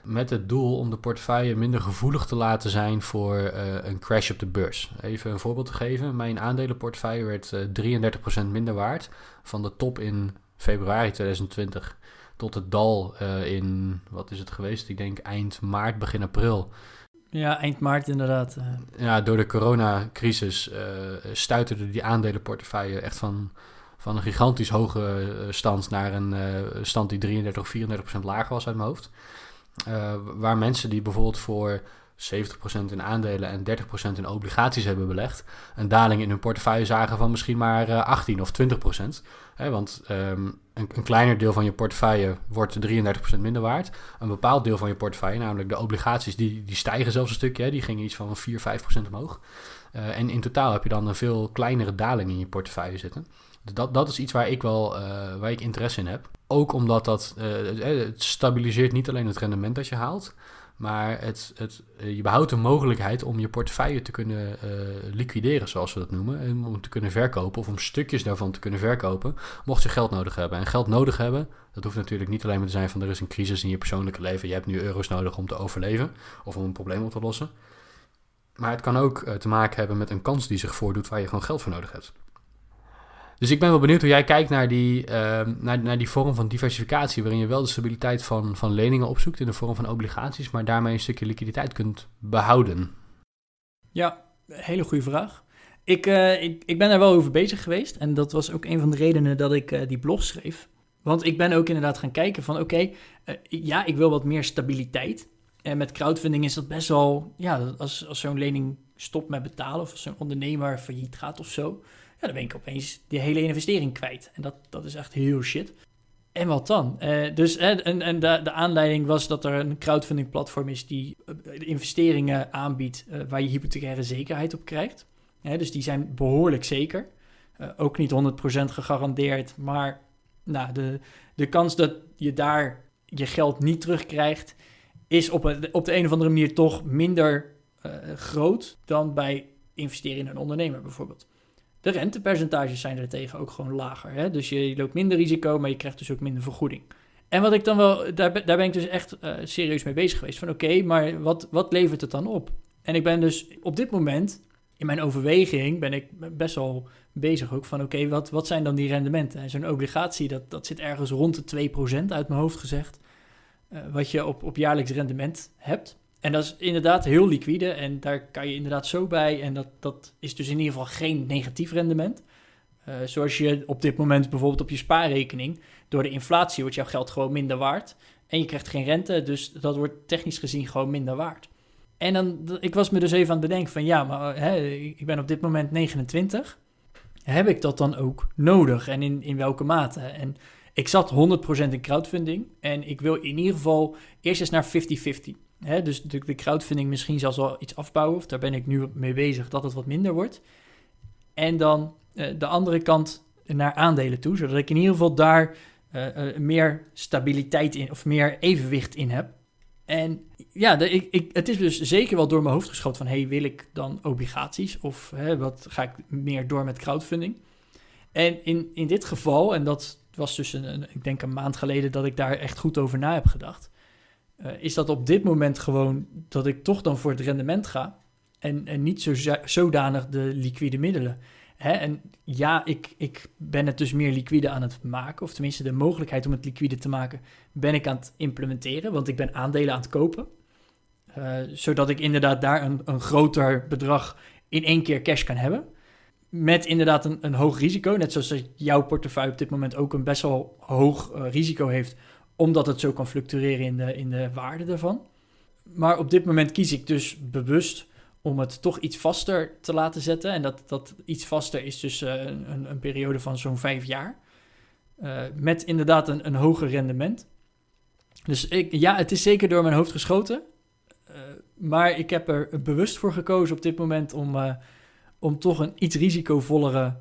Met het doel om de portefeuille minder gevoelig te laten zijn voor uh, een crash op de beurs. Even een voorbeeld te geven. Mijn aandelenportefeuille werd uh, 33% minder waard van de top in februari 2020 tot het dal uh, in, wat is het geweest? Ik denk eind maart, begin april. Ja, eind maart inderdaad. Ja, door de coronacrisis stuiterde die aandelenportefeuille echt van, van een gigantisch hoge stand naar een uh, stand die 33 of 34 procent lager was uit mijn hoofd. Uh, waar mensen die bijvoorbeeld voor 70% in aandelen en 30% in obligaties hebben belegd, een daling in hun portefeuille zagen van misschien maar uh, 18 of 20%. Hè, want um, een, een, kleiner deel van je portefeuille wordt 33% minder waard. Een bepaald deel van je portefeuille, namelijk de obligaties, die, die stijgen zelfs een stukje. Hè, die gingen iets van 4, 5% omhoog. En in totaal heb je dan een veel kleinere daling in je portefeuille zitten. Dat, dat is iets waar ik wel uh, waar ik interesse in heb. Ook omdat dat uh, het stabiliseert niet alleen het rendement dat je haalt, maar het, het, je behoudt de mogelijkheid om je portefeuille te kunnen liquideren, zoals we dat noemen. En om te kunnen verkopen of om stukjes daarvan te kunnen verkopen, mocht je geld nodig hebben. En geld nodig hebben, dat hoeft natuurlijk niet alleen maar te zijn van er is een crisis in je persoonlijke leven. Je hebt nu euro's nodig om te overleven of om een probleem op te lossen. Maar het kan ook te maken hebben met een kans die zich voordoet waar je gewoon geld voor nodig hebt. Dus ik ben wel benieuwd hoe jij kijkt naar die, uh, naar, naar die vorm van diversificatie, waarin je wel de stabiliteit van, van leningen opzoekt in de vorm van obligaties, maar daarmee een stukje liquiditeit kunt behouden. Ja, hele goede vraag. Ik, uh, ik, ik ben daar wel over bezig geweest en dat was ook een van de redenen dat ik uh, die blog schreef. Want ik ben ook inderdaad gaan kijken van oké, uh, ja, ik wil wat meer stabiliteit. En met crowdfunding is dat best wel, ja, als, als zo'n lening stopt met betalen of als zo'n ondernemer failliet gaat of zo, ja, dan ben ik opeens die hele investering kwijt. En dat, dat is echt heel shit. En wat dan? Uh, dus, uh, en, en de, de aanleiding was dat er een crowdfunding platform is die uh, investeringen aanbiedt waar je hypothecaire zekerheid op krijgt. dus die zijn behoorlijk zeker. ook niet 100% gegarandeerd, maar nou, de, de kans dat je daar je geld niet terugkrijgt, is op, een, op de een of andere manier toch minder groot dan bij investeren in een ondernemer bijvoorbeeld. De rentepercentages zijn er tegen ook gewoon lager. Hè? Dus je, loopt minder risico, maar je krijgt dus ook minder vergoeding. En wat ik dan wel, daar, daar ben ik dus echt uh, serieus mee bezig geweest. Van oké, maar wat, wat levert het dan op? En ik ben dus op dit moment, in mijn overweging, ben ik best wel bezig ook van oké, wat, wat zijn dan die rendementen? En zo'n obligatie, dat, dat zit ergens rond de 2% uit mijn hoofd gezegd. Uh, wat je op, op jaarlijks rendement hebt. En dat is inderdaad heel liquide en daar kan je inderdaad zo bij. En dat, dat is dus in ieder geval geen negatief rendement. Uh, zoals je op dit moment bijvoorbeeld op je spaarrekening, door de inflatie wordt jouw geld gewoon minder waard. En je krijgt geen rente, dus dat wordt technisch gezien gewoon minder waard. En dan, ik was me dus even aan het bedenken van ja, maar hè, ik ben op dit moment 29. Heb ik dat dan ook nodig en in, in welke mate? En ik zat 100% in crowdfunding en ik wil in ieder geval eerst eens naar 50-50. Hè, dus de, de crowdfunding misschien zelfs wel iets afbouwen, of daar ben ik nu mee bezig, dat het wat minder wordt. En dan uh, de andere kant naar aandelen toe, zodat ik in ieder geval daar uh, uh, meer stabiliteit in, of meer evenwicht in heb. En ja, ik, ik, het is dus zeker wel door mijn hoofd geschoten van... hey, wil ik dan obligaties? Of hè, wat ga ik meer door met crowdfunding? En in, in dit geval, en dat was dus een, een, ik denk een maand geleden... dat ik daar echt goed over na heb gedacht... Uh, is dat op dit moment gewoon dat ik toch dan voor het rendement ga... en, en niet zo, zodanig de liquide middelen... Hè, en ja, ik, ik ben het dus meer liquide aan het maken, of tenminste de mogelijkheid om het liquide te maken, ben ik aan het implementeren, want ik ben aandelen aan het kopen. Uh, zodat ik inderdaad daar een, een groter bedrag in één keer cash kan hebben. Met inderdaad een, een hoog risico, net zoals jouw portefeuille op dit moment ook een best wel hoog uh, risico heeft, omdat het zo kan fluctueren in de, in de waarde daarvan. Maar op dit moment kies ik dus bewust om het toch iets vaster te laten zetten. En dat, dat iets vaster is dus uh, een, een, periode van zo'n vijf jaar. Uh, met inderdaad een, een hoger rendement. Dus ik, ja, het is zeker door mijn hoofd geschoten. Uh, maar ik heb er bewust voor gekozen op dit moment om, om toch een iets risicovollere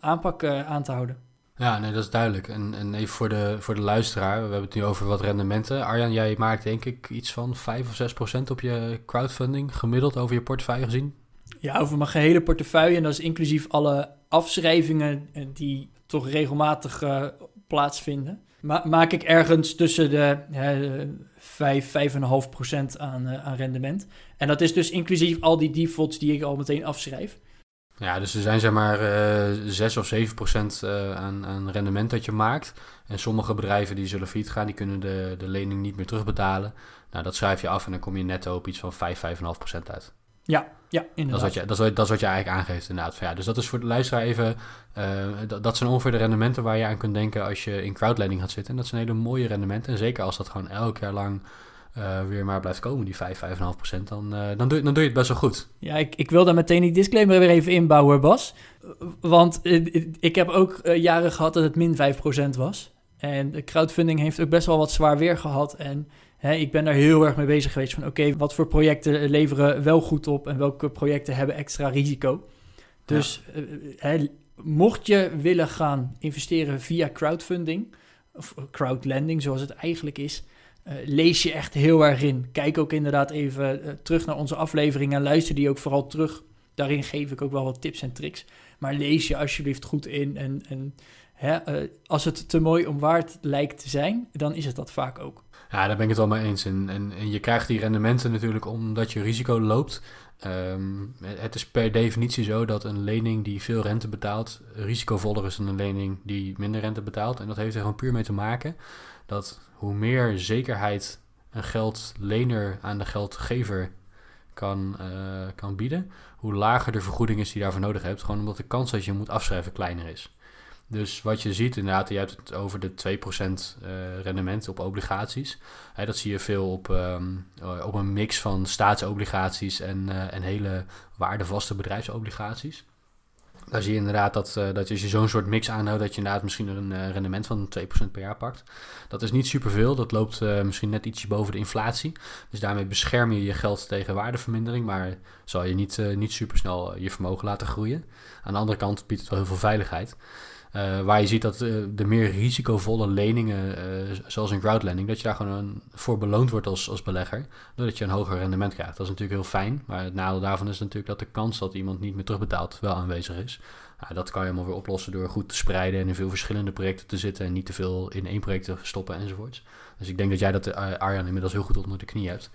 aanpak aan te houden. Ja, nee, dat is duidelijk. En, en even voor de, voor de luisteraar, we hebben het nu over wat rendementen. Arjan, jij maakt denk ik iets van 5 of 6 procent op je crowdfunding gemiddeld over je portefeuille gezien? Ja, over mijn gehele portefeuille. En dat is inclusief alle afschrijvingen die toch regelmatig uh, plaatsvinden. Ma maak ik ergens tussen de uh, 5, 5,5 procent aan, uh, aan rendement. En dat is dus inclusief al die defaults die ik al meteen afschrijf. Ja, dus er zijn zeg maar uh, 6 of 7 procent uh, aan, aan rendement dat je maakt. En sommige bedrijven die zullen failliet gaan, die kunnen de, de lening niet meer terugbetalen. Nou, dat schrijf je af en dan kom je netto op iets van 5, 5,5 procent uit. Ja, ja, inderdaad. Dat is, wat je, dat, is dat is wat je eigenlijk aangeeft inderdaad. Ja, dus dat is voor de luisteraar even... Uh, dat, dat zijn ongeveer de rendementen waar je aan kunt denken als je in crowdlending gaat zitten. En dat zijn hele mooie rendementen. En zeker als dat gewoon elk jaar lang uh, weer maar blijft komen, die 5, 5,5 procent, dan, uh, dan, doe, dan doe je het best wel goed. Ja, ik, ik wil daar meteen die disclaimer weer even inbouwen, Bas. Want uh, ik heb ook jaren gehad dat het min 5 procent was. En de crowdfunding heeft ook best wel wat zwaar weer gehad. En hè, ik ben daar heel erg mee bezig geweest van... oké, okay, wat voor projecten leveren wel goed op... en welke projecten hebben extra risico. Dus ja. mocht je willen gaan investeren via crowdfunding... of crowdlending, zoals het eigenlijk is uh, lees je echt heel erg in. Kijk ook inderdaad even uh, terug naar onze aflevering en luister die ook vooral terug. Daarin geef ik ook wel wat tips en tricks. Maar lees je alsjeblieft goed in. En, en hè, uh, als het te mooi om waard lijkt te zijn, dan is het dat vaak ook. Ja, daar ben ik het wel mee eens. En, en, je krijgt die rendementen natuurlijk omdat je risico loopt. Um, het is per definitie zo dat een lening die veel rente betaalt, risicovoller is dan een lening die minder rente betaalt. En dat heeft er gewoon puur mee te maken dat hoe meer zekerheid een geldlener aan de geldgever kan, uh, kan bieden, hoe lager de vergoeding is die je daarvoor nodig hebt. Gewoon omdat de kans dat je moet afschrijven kleiner is. Dus wat je ziet, inderdaad, je hebt het over de 2% uh, rendement op obligaties. Dat zie je veel op, um, op een mix van staatsobligaties en, en hele waardevaste bedrijfsobligaties. Daar zie je inderdaad dat, uh, dat als je zo'n soort mix aanhoudt, dat je inderdaad misschien een uh, rendement van 2% per jaar pakt. Dat is niet superveel, dat loopt uh, misschien net ietsje boven de inflatie. Dus daarmee bescherm je je geld tegen waardevermindering, maar zal je niet, niet supersnel je vermogen laten groeien. Aan de andere kant biedt het wel heel veel veiligheid. Uh, waar je ziet dat uh, de meer risicovolle leningen, uh, zoals in crowdlending, dat je daar gewoon voor beloond wordt als, als belegger, doordat je een hoger rendement krijgt. Dat is natuurlijk heel fijn, maar het nadeel daarvan is natuurlijk dat de kans dat iemand niet meer terugbetaalt wel aanwezig is. Dat kan je helemaal weer oplossen door goed te spreiden en in veel verschillende projecten te zitten en niet te veel in één project te stoppen enzovoorts. Dus ik denk dat jij dat, Arjan, inmiddels heel goed onder de knie hebt.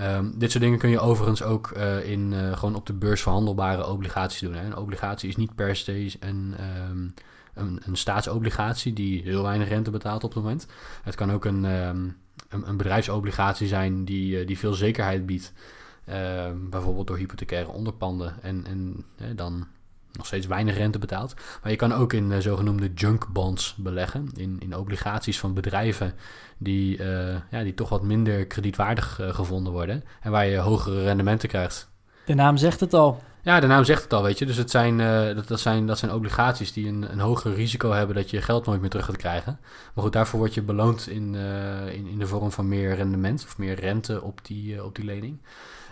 Um, dit soort dingen kun je overigens ook in gewoon op de beurs verhandelbare obligaties doen. Hè. Een obligatie is niet per se een, um, een, een, staatsobligatie die heel weinig rente betaalt op het moment. Het kan ook een, um, een, een, bedrijfsobligatie zijn die, uh, die veel zekerheid biedt. bijvoorbeeld door hypothecaire onderpanden. En, en dan nog steeds weinig rente betaalt. Maar je kan ook in uh, zogenoemde junk bonds beleggen. In, in obligaties van bedrijven die, uh, ja, die toch wat minder kredietwaardig gevonden worden. En waar je hogere rendementen krijgt. De naam zegt het al. Ja, de naam zegt het al, weet je. Dus het zijn, dat, dat, zijn, dat zijn obligaties die een, een hoger risico hebben dat je geld nooit meer terug gaat krijgen. Maar goed, daarvoor word je beloond in, in, in de vorm van meer rendement of meer rente op die, op die lening.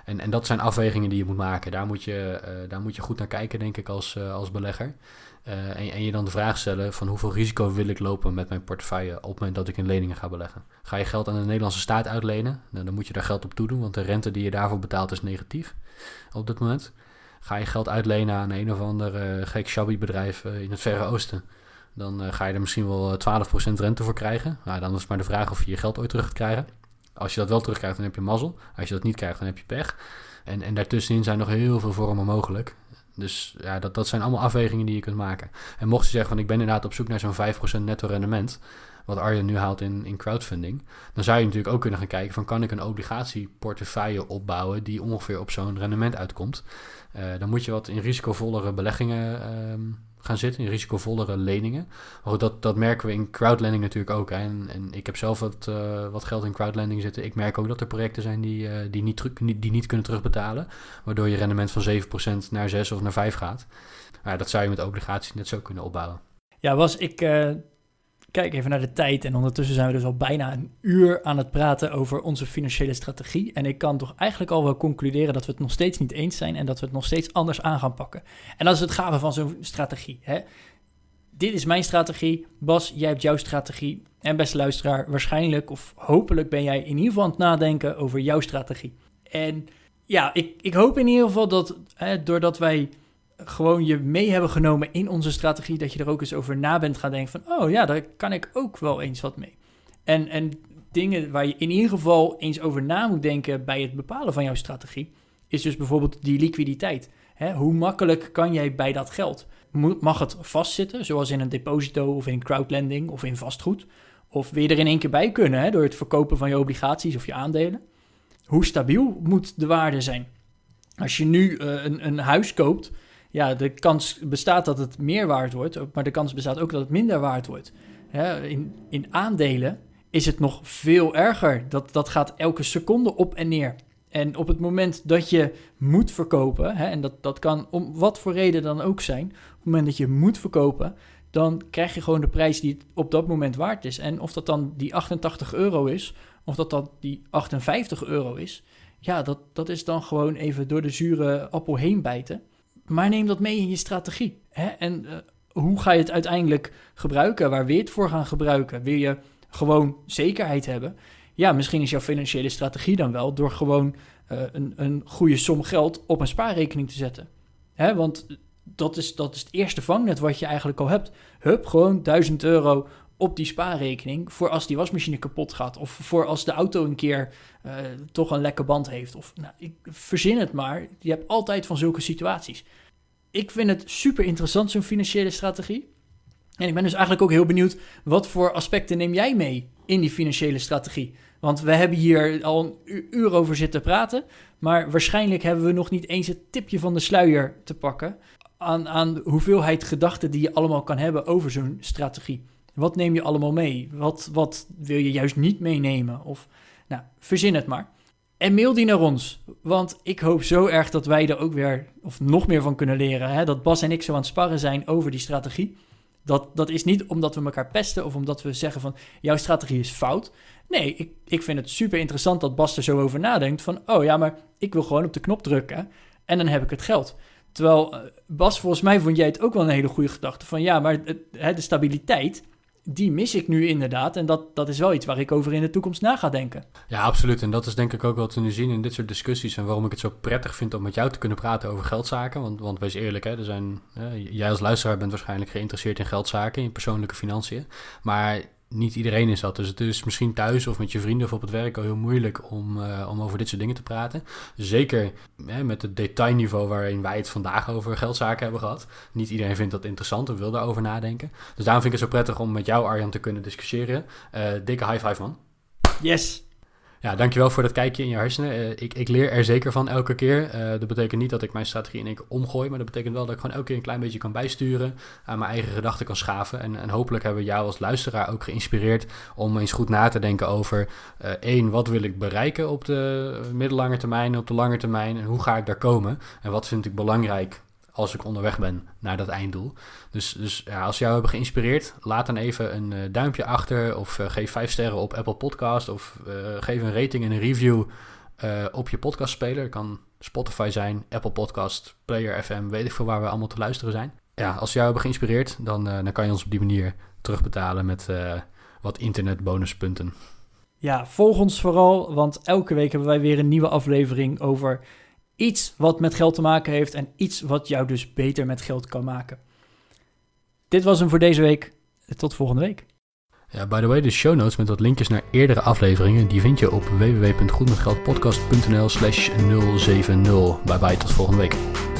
En, en dat zijn afwegingen die je moet maken. Daar moet je, daar moet je goed naar kijken, denk ik, als, als belegger. En, en, je dan de vraag stellen van hoeveel risico wil ik lopen met mijn portefeuille op het moment dat ik in leningen ga beleggen. Ga je geld aan de Nederlandse staat uitlenen, nou, dan moet je daar geld op toedoen, want de rente die je daarvoor betaalt is negatief op dit moment. Ga je geld uitlenen aan een of ander uh, gek shabby bedrijf in het Verre Oosten dan ga je er misschien wel 12% rente voor krijgen. Nou, dan is het maar de vraag of je je geld ooit terug gaat krijgen. Als je dat wel terugkrijgt, dan heb je mazzel. Als je dat niet krijgt, dan heb je pech. En, en daartussenin zijn nog heel veel vormen mogelijk. Dus ja, dat, dat zijn allemaal afwegingen die je kunt maken. En mocht je zeggen van ik ben inderdaad op zoek naar zo'n 5% netto rendement, wat Arjen nu haalt in, in crowdfunding, dan zou je natuurlijk ook kunnen gaan kijken van kan ik een obligatieportefeuille opbouwen die ongeveer op zo'n rendement uitkomt. Uh, dan moet je wat in risicovollere beleggingen uh, gaan zitten, in risicovollere leningen. Maar dat, dat merken we in crowdlending natuurlijk ook. En, en ik heb zelf wat, uh, wat geld in crowdlending zitten. Ik merk ook dat er projecten zijn die, uh, die, niet, die niet kunnen terugbetalen. Waardoor je rendement van 7% naar 6 of naar 5 gaat. Maar dat zou je met obligaties net zo kunnen opbouwen. Ja, was ik uh, kijk even naar de tijd. En ondertussen zijn we dus al bijna een uur aan het praten over onze financiële strategie. En ik kan toch eigenlijk al wel concluderen dat we het nog steeds niet eens zijn en dat we het nog steeds anders aan gaan pakken. En dat is het gave van zo'n strategie. Hè? Dit is mijn strategie. Bas, jij hebt jouw strategie. En beste luisteraar, waarschijnlijk of hopelijk ben jij in ieder geval aan het nadenken over jouw strategie. En ja, ik, ik hoop in ieder geval dat hè, doordat wij gewoon je mee hebben genomen in onze strategie, dat je er ook eens over na bent gaan denken van, oh ja, daar kan ik ook wel eens wat mee. En, en dingen waar je in ieder geval eens over na moet denken bij het bepalen van jouw strategie, is dus bijvoorbeeld die liquiditeit. Hè, hoe makkelijk kan jij bij dat geld? Mag het vastzitten, zoals in een deposito of in crowdlending of in vastgoed? Of wil je er in één keer bij kunnen hè, door het verkopen van je obligaties of je aandelen? Hoe stabiel moet de waarde zijn? Als je nu uh, een, een huis koopt, ja, de kans bestaat dat het meer waard wordt, maar de kans bestaat ook dat het minder waard wordt. in, in aandelen is het nog veel erger. Dat, dat gaat elke seconde op en neer. En op het moment dat je moet verkopen, hè, en dat, dat kan om wat voor reden dan ook zijn, op het moment dat je moet verkopen, dan krijg je gewoon de prijs die het op dat moment waard is. En of dat dan die 88 euro is, of dat dan die 58 euro is, ja, dat, dat is dan gewoon even door de zure appel heen bijten. Maar neem dat mee in je strategie. Hè? En uh, hoe ga je het uiteindelijk gebruiken? Waar wil je het voor gaan gebruiken? Wil je gewoon zekerheid hebben? Ja, misschien is jouw financiële strategie dan wel door gewoon uh, een, een goede som geld op een spaarrekening te zetten. Hè? Want dat is, dat is het eerste vangnet wat je eigenlijk al hebt. Hup, gewoon 1000 euro op die spaarrekening voor als die wasmachine kapot gaat. Of voor als de auto een keer uh, toch een lekke band heeft. Of nou, ik verzin het maar. Je hebt altijd van zulke situaties. Ik vind het super interessant, zo'n financiële strategie. En ik ben dus eigenlijk ook heel benieuwd, wat voor aspecten neem jij mee in die financiële strategie? Want we hebben hier al een uur over zitten praten, maar waarschijnlijk hebben we nog niet eens het tipje van de sluier te pakken aan, aan de hoeveelheid gedachten die je allemaal kan hebben over zo'n strategie. Wat neem je allemaal mee? Wat, wat wil je juist niet meenemen? Of, nou, verzin het maar. En mail die naar ons. Want ik hoop zo erg dat wij er ook weer, of nog meer van kunnen leren. Hè? Dat Bas en ik zo aan het sparren zijn over die strategie. Dat, dat is niet omdat we elkaar pesten of omdat we zeggen van jouw strategie is fout. Nee, ik, ik vind het super interessant dat Bas er zo over nadenkt. Van oh ja, maar ik wil gewoon op de knop drukken en dan heb ik het geld. Terwijl eh, Bas, volgens mij vond jij het ook wel een hele goede gedachte. Van ja, maar de stabiliteit die mis ik nu inderdaad. En dat, dat is wel iets waar ik over in de toekomst na ga denken. Ja, absoluut. En dat is denk ik ook wat we nu zien in dit soort discussies. En waarom ik het zo prettig vind om met jou te kunnen praten over geldzaken. Want, want wees eerlijk, hè, er zijn, jij als luisteraar bent waarschijnlijk geïnteresseerd in geldzaken, in persoonlijke financiën. Maar niet iedereen is dat. Dus het is misschien thuis of met je vrienden of op het werk al heel moeilijk om, uh, om over dit soort dingen te praten. Zeker hè, met het detailniveau waarin wij het vandaag over geldzaken hebben gehad. Niet iedereen vindt dat interessant of wil daarover nadenken. Dus daarom vind ik het zo prettig om met jou, Arjan, te kunnen discussiëren. Uh, dikke high five, man. Yes. Ja, dankjewel voor dat kijkje in je hersenen. Uh, ik, ik, leer er zeker van elke keer. Uh, dat betekent niet dat ik mijn strategie in één keer omgooi, maar dat betekent wel dat ik gewoon elke keer een klein beetje kan bijsturen, aan mijn eigen gedachten kan schaven. En, en hopelijk hebben we jou als luisteraar ook geïnspireerd om eens goed na te denken over uh, één, wat wil ik bereiken op de middellange termijn, op de lange termijn en hoe ga ik daar komen? En wat vind ik belangrijk als ik onderweg ben naar dat einddoel. Dus, dus ja, als jou hebben geïnspireerd, laat dan even een uh, duimpje achter of uh, geef vijf sterren op Apple Podcast of uh, geef een rating en een review op je podcastspeler. Kan Spotify zijn, Apple Podcast, Player FM, weet ik veel waar we allemaal te luisteren zijn. Ja, als jou hebben geïnspireerd, dan, dan kan je ons op die manier terugbetalen met wat internetbonuspunten. Ja, volg ons vooral, want elke week hebben wij weer een nieuwe aflevering over iets wat met geld te maken heeft en iets wat jou dus beter met geld kan maken. Dit was hem voor deze week. Tot volgende week. Ja, by the way, de show notes met wat linkjes naar eerdere afleveringen, die vind je op www.goedmetgeldpodcast.nl slash 070. Bye bye, tot volgende week.